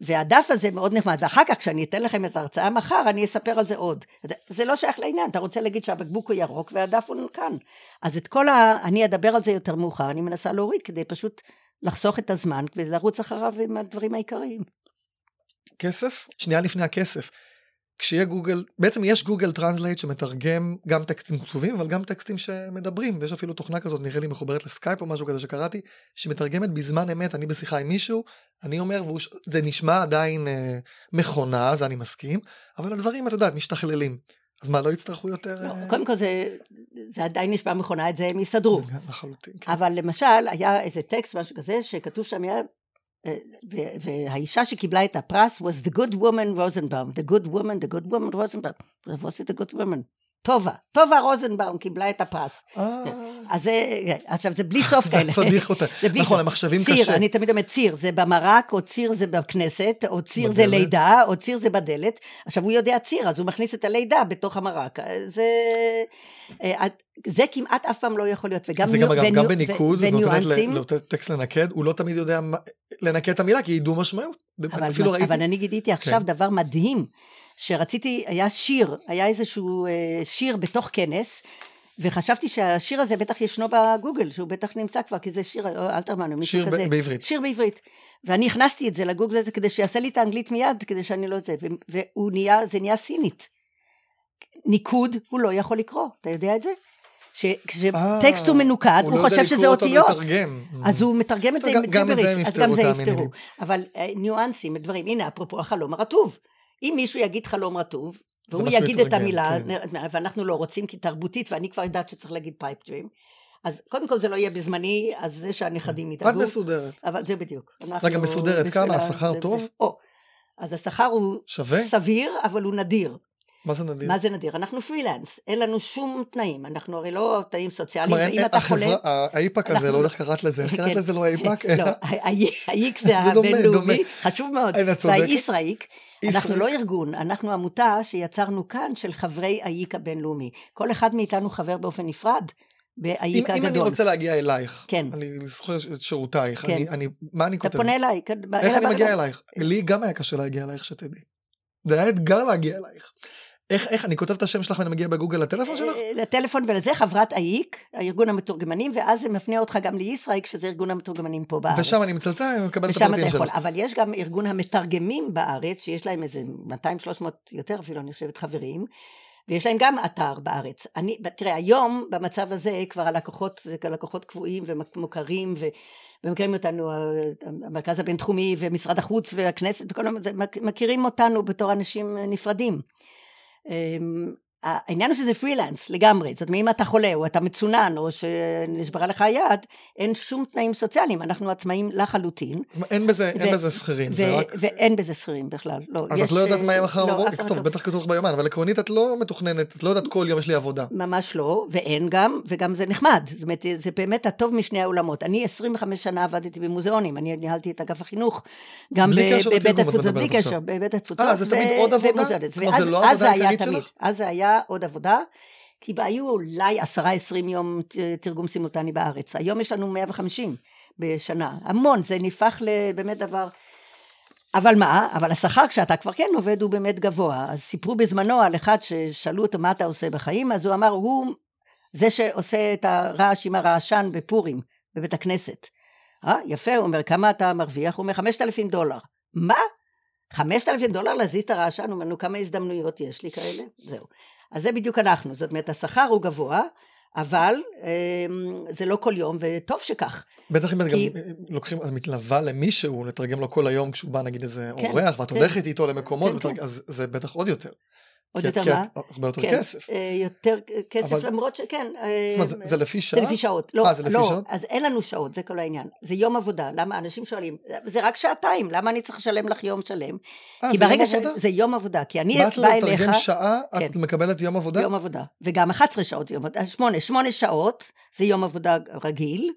והדף הזה מאוד נחמד, ואחר כך כשאני אתן לכם את ההרצאה מחר, אני אספר על זה עוד. זה לא שייך לעניין, אתה רוצה להגיד שהבקבוק הוא ירוק והדף הוא כאן. אז את כל ה... אני אדבר על זה יותר מאוחר, אני מנסה להוריד כדי פשוט לחסוך את הזמן ולרוץ אחריו עם הדברים העיקריים. כסף? שנייה לפני הכסף. כשיהיה גוגל, בעצם יש Google Translate שמתרגם גם טקסטים כתובים אבל גם טקסטים שמדברים ויש אפילו תוכנה כזאת נראה לי מחוברת לסקייפ או משהו כזה שקראתי שמתרגמת בזמן אמת אני בשיחה עם מישהו אני אומר זה נשמע עדיין אה, מכונה זה אני מסכים אבל הדברים את יודעת משתכללים אז מה לא יצטרכו יותר לא, אה... קודם כל זה, זה עדיין נשמע מכונה את זה הם יסתדרו לחלוטין כן. אבל למשל היה איזה טקסט משהו כזה שכתוב שם היה והאישה שקיבלה את הפרס was the good woman רוזנבאום, the good woman, the good woman רוזנבאום, was it the good woman? טובה, טובה רוזנבאום קיבלה את הפרס. אז זה, עכשיו זה בלי סוף כאלה. פדיח אותה. נכון, המחשבים קשה. ציר, אני תמיד אומרת ציר, זה במרק, או ציר זה בכנסת, או ציר זה לידה, או ציר זה בדלת. עכשיו הוא יודע ציר, אז הוא מכניס את הלידה בתוך המרק. זה... אה, זה כמעט אף פעם לא יכול להיות, וגם זה גם, וניו, גם בניקוד, ניואנסים. לאותו טקסט לנקד, הוא לא תמיד יודע לנקד את המילה, כי היא דו משמעות. אבל, אפילו ראיתי. אבל אני גידיתי עכשיו כן. דבר מדהים. שרציתי, היה שיר, היה איזשהו אה, שיר בתוך כנס, וחשבתי שהשיר הזה בטח ישנו בגוגל, שהוא בטח נמצא כבר, כי זה שיר אלתרמן או מישהו כזה. שיר בעברית. שיר בעברית. ואני הכנסתי את זה לגוגל הזה כדי שיעשה לי את האנגלית מיד, כדי שאני לא זה, והוא נהיה, זה נהיה סינית. ניקוד הוא לא יכול לקרוא, אתה יודע את זה? שכשטקסט הוא מנוקד, הוא, הוא חושב שזה אותיות. מתרגם. אז הוא מתרגם את זה עם ג'יבריש, אז גם זה יפתרו. אבל ניואנסים, דברים, הנה אפרופו החלום הרטוב. אם מישהו יגיד חלום רטוב, והוא יגיד את המילה, כן. ואנחנו לא רוצים כי תרבותית, ואני כבר יודעת שצריך להגיד pipe dream, אז קודם כל זה לא יהיה בזמני, אז זה שהנכדים ידאגו. את מסודרת. אבל זה בדיוק. רגע, מסודרת כמה? השכר טוב? או, אז השכר הוא שווה? סביר, אבל הוא נדיר. מה זה נדיר? מה זה נדיר? אנחנו פרילנס, אין לנו שום תנאים, אנחנו הרי לא תנאים סוציאליים, ואם אתה חולה... האיפאק הזה, לא יודע איך קראת לזה, איך קראת כן. לזה לא האיפאק? לא, האיק זה הבינלאומי, חשוב מאוד, והישראיק, אנחנו לא ארגון, אנחנו עמותה שיצרנו כאן של חברי האיק הבינלאומי. כל אחד מאיתנו חבר באופן נפרד. באיק הגדול. אם אני רוצה להגיע אלייך, כן. אני זוכר את שירותייך, כן. אני, אני, מה אני כותב? אתה פונה אליי. כן, איך אני מגיע אלייך? לי גם היה קשה להגיע אלייך, שתדעי. זה היה אתגר להגיע אלייך. איך, איך, אני כותב את השם שלך ואני מגיע בגוגל לטלפון שלך? אה, לטלפון ולזה, חברת האיק, הארגון המתורגמנים, ואז זה מפנה אותך גם לישראיק, שזה ארגון המתורגמנים פה בארץ. ושם אני מצלצל, אני מקבל את הפרטים שלך. אבל יש גם ארגון המתרגמים בארץ, שיש להם איזה 200-300 יותר אפילו, אני חושבת, חברים. ויש להם גם אתר בארץ. אני, תראה, היום במצב הזה כבר הלקוחות, זה לקוחות קבועים ומוכרים ו... ומכירים אותנו המרכז הבינתחומי ומשרד החוץ והכנסת וכל מכירים אותנו בתור אנשים נפרדים. um, העניין הוא שזה פרילנס לגמרי, זאת אומרת אם אתה חולה או אתה מצונן או שנשברה לך היד, אין שום תנאים סוציאליים, אנחנו עצמאים לחלוטין. אין בזה, ו- אין בזה שכירים, זה רק... ואין בזה שכירים בכלל, לא. אז יש, את לא יודעת מה יהיה מחר לא, בבוקר, טוב, לא. בטח כתוב לך ביומן, אבל עקרונית את לא מתוכננת, את לא יודעת כל יום יש לי עבודה. ממש לא, ואין גם, וגם זה נחמד, זאת אומרת זה באמת הטוב משני העולמות. אני 25 שנה עבדתי במוזיאונים, אני ניהלתי את אגף החינוך, גם בבית התפוצות, בלי קשר, בבית התפוצות. אה, זה תמיד עוד עבודה? לא אז זה היה עוד עבודה. כי היו אולי עשרה עשרים יום תרגום סימולטני בארץ, היום יש לנו 150 בשנה, המון, זה נהפך לבאמת דבר, אבל מה, אבל השכר כשאתה כבר כן עובד הוא באמת גבוה, אז סיפרו בזמנו על אחד ששאלו אותו מה אתה עושה בחיים, אז הוא אמר, הוא זה שעושה את הרעש עם הרעשן בפורים, בבית הכנסת. אה, יפה, הוא אומר, כמה אתה מרוויח? הוא אומר, חמשת אלפים דולר. מה? חמשת אלפים דולר להזיז את הרעשן? הוא אומר, נו, כמה הזדמנויות יש לי כאלה? זהו. אז זה בדיוק אנחנו, זאת אומרת, השכר הוא גבוה, אבל אמ, זה לא כל יום, וטוב שכך. בטח אם כי... גם לוקחים, את מתלווה למישהו, לתרגם לו כל היום כשהוא בא נגיד איזה כן, אורח, ואת כן. הולכת איתו למקומות, כן, כן. אז זה בטח עוד יותר. עוד יותר מה? הרבה יותר כן, כסף. אה, יותר כסף. למרות שכן. זאת אומרת, זה, זה לפי שעה? זה לפי שעות. לא, 아, אה, זה לפי לא, שעות? אז אין לנו שעות, זה כל העניין. זה יום עבודה. למה אנשים שואלים, זה רק שעתיים, למה אני צריך לשלם לך יום שלם? 아, אה, זה יום. עבודה? זה יום עבודה, כי אני באה אליך... באת לתרגם שעה, כן. את מקבלת יום עבודה? יום עבודה. וגם 11 שעות, יום עבודה, שמונה, שמונה שעות זה יום עבודה רגיל.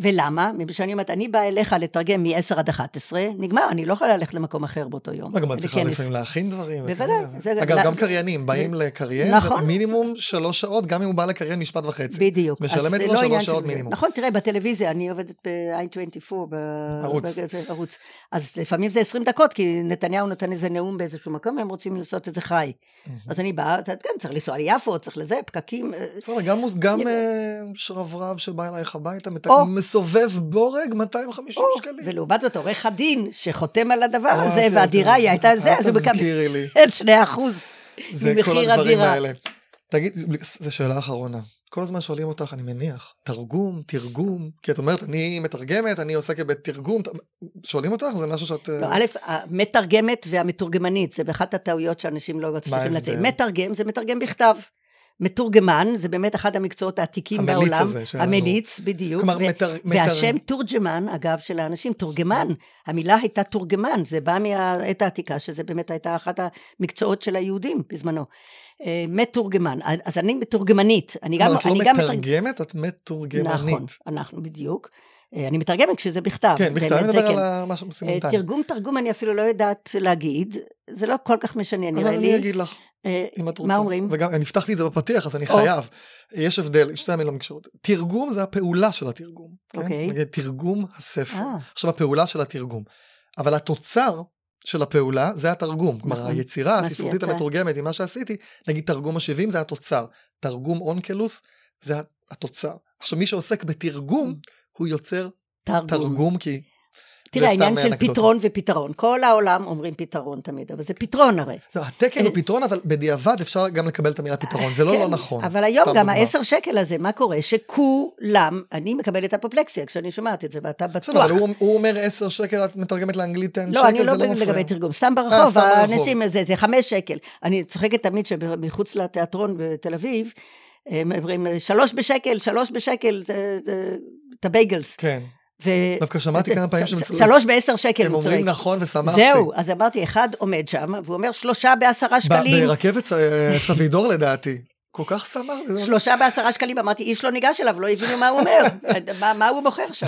ולמה? מפני שאני אומרת, אני באה אליך לתרגם מ-10 עד 11, נגמר, אני לא יכולה ללכת למקום אחר באותו יום. גם את צריכה לפעמים להכין דברים. בוודאי. אגב, גם קריינים, באים לקריין, זה נכון. מינימום שלוש שעות, גם אם הוא בא לקריין משפט וחצי. בדיוק. משלמת לו לא שלוש שעות מינימום. נכון, תראה, בטלוויזיה, אני עובדת ב-i24, בערוץ. אז לפעמים זה 20 דקות, כי נתניהו נותן איזה נאום באיזשהו מקום, הם רוצים לעשות את זה חי. אז אני באה, יודע, צריך לנסוע ליפו, צריך לזה, פקקים. אה, בסדר, גם אה, שרברב שבא אלייך הביתה, מסובב בורג 250 שקלים. ולעומת זאת, עורך הדין שחותם על הדבר הזה, והדירה היא הייתה זה, אז הוא מקבל 2 אחוז ממחיר הדירה. תגיד, זו שאלה אחרונה. כל הזמן שואלים אותך, אני מניח, תרגום, תרגום, כי את אומרת, אני מתרגמת, אני עוסקת בתרגום, שואלים אותך? זה משהו שאת... לא, א', המתרגמת והמתורגמנית, זה באחת הטעויות שאנשים לא מצליחים לצאת. מתרגם זה מתרגם בכתב. מתורגמן, זה באמת אחד המקצועות העתיקים המליץ בעולם. המליץ הזה שלנו. המליץ, בדיוק. כלומר, ו- מתר... והשם תורג'מן, אגב, של האנשים, תורגמן, המילה הייתה תורגמן, זה בא מהעת העתיקה, שזה באמת הייתה אחת המקצועות של היהודים בזמנו. אה, מתורגמן, אז אני מתורגמנית. אני גם, את לא מתרגמת, את מתורגמנית. נכון, אנחנו בדיוק. אה, אני מתרגמת כשזה בכתב. כן, בכתב, אני מדבר כן. על משהו סימולטני. תרגום, תרגום אני אפילו לא יודעת להגיד, זה לא כל כך משנה, נראה לי. אבל אני אגיד לך. אה, אם את רוצה. מה אומרים? וגם, אני הבטחתי את זה בפתיח, אז אני חייב. יש הבדל, שתי המילים קשורות. תרגום זה הפעולה של התרגום. כן? אוקיי. נגיד, תרגום הספר. אה. עכשיו, הפעולה של התרגום. אבל התוצר של הפעולה זה התרגום. כלומר, נכון. היצירה הספרותית המתורגמת עם מה שעשיתי, נגיד תרגום ה-70 זה התוצר. תרגום אונקלוס זה התוצר. עכשיו, מי שעוסק בתרגום, הוא יוצר תרגום, כי תראה, העניין של פתרון ופתרון. כל העולם אומרים פתרון תמיד, אבל זה פתרון הרי. זה, התקן הוא פתרון, אבל בדיעבד אפשר גם לקבל את המילה פתרון, זה לא כן, לא נכון. אבל היום גם העשר שקל הזה, מה קורה? שכולם, אני מקבלת אפופלקסיה כשאני שומעת את זה, ואתה בטוח. בסדר, אבל הוא אומר עשר שקל, את מתרגמת לאנגלית 10 לא, שקל, זה לא מפריע. לא, אני לא לגבי תרגום, סתם אה, ברחוב, האנשים, זה חמש שקל. אני צוחקת תמיד שמחוץ לתיאטרון בתל אביב, הם אומרים שלוש בשקל, שלוש בשקל, זה את הבייגלס. כן. ו... דווקא שמעתי כמה פעמים שהם שלוש בעשר שקל הם אומרים נכון ושמחתי. זהו, אז אמרתי, אחד עומד שם, והוא אומר שלושה בעשרה שקלים. ברכבת אה, סבידור לדעתי. כל כך שמח. שלושה בעשרה שקלים, אמרתי, איש לא ניגש אליו, לא הבינו מה הוא אומר, מה הוא מוכר שם.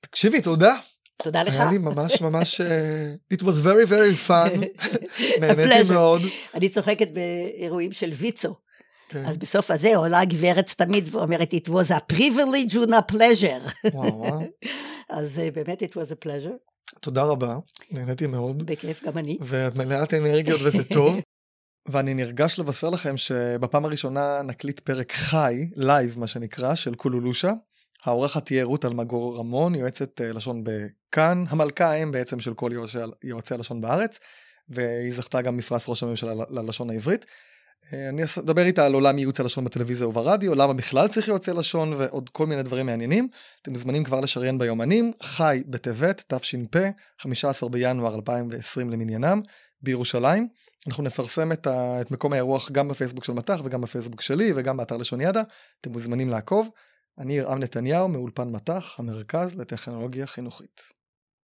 תקשיבי, תודה. תודה לך. היה לי ממש ממש, אה, it was very very fun, נהניתי מאוד. אני צוחקת באירועים של ויצו. כן. אז בסוף הזה עולה הגברת תמיד ואומרת, it was a privilege and a pleasure. אז אה, באמת, it was a pleasure. תודה רבה, נהניתי מאוד. בכיף, גם אני. ואת מלאת אנרגיות וזה טוב. ואני נרגש לבשר לכם שבפעם הראשונה נקליט פרק חי, לייב מה שנקרא, של קולולושה. העורכת תהיה רות אלמגור רמון, יועצת אה, לשון בכאן, המלכה האם בעצם של כל יועצי הלשון בארץ, והיא זכתה גם מפרס ראש הממשלה ללשון העברית. אה, אני אדבר איתה על עולם ייעוץ הלשון בטלוויזיה וברדיו, למה בכלל צריך יועצי לשון ועוד כל מיני דברים מעניינים. אתם מוזמנים כבר לשריין ביומנים, חי בטבת, תש"פ, 15 בינואר 2020 למניינם, בירושלים. אנחנו נפרסם את, ה, את מקום האירוח גם בפייסבוק של מט"ח וגם בפייסבוק שלי וגם באתר לשון ידע, אתם מוזמנים לעקוב. אני ירעם נתניהו מאולפן מט"ח, המרכז לטכנולוגיה חינוכית.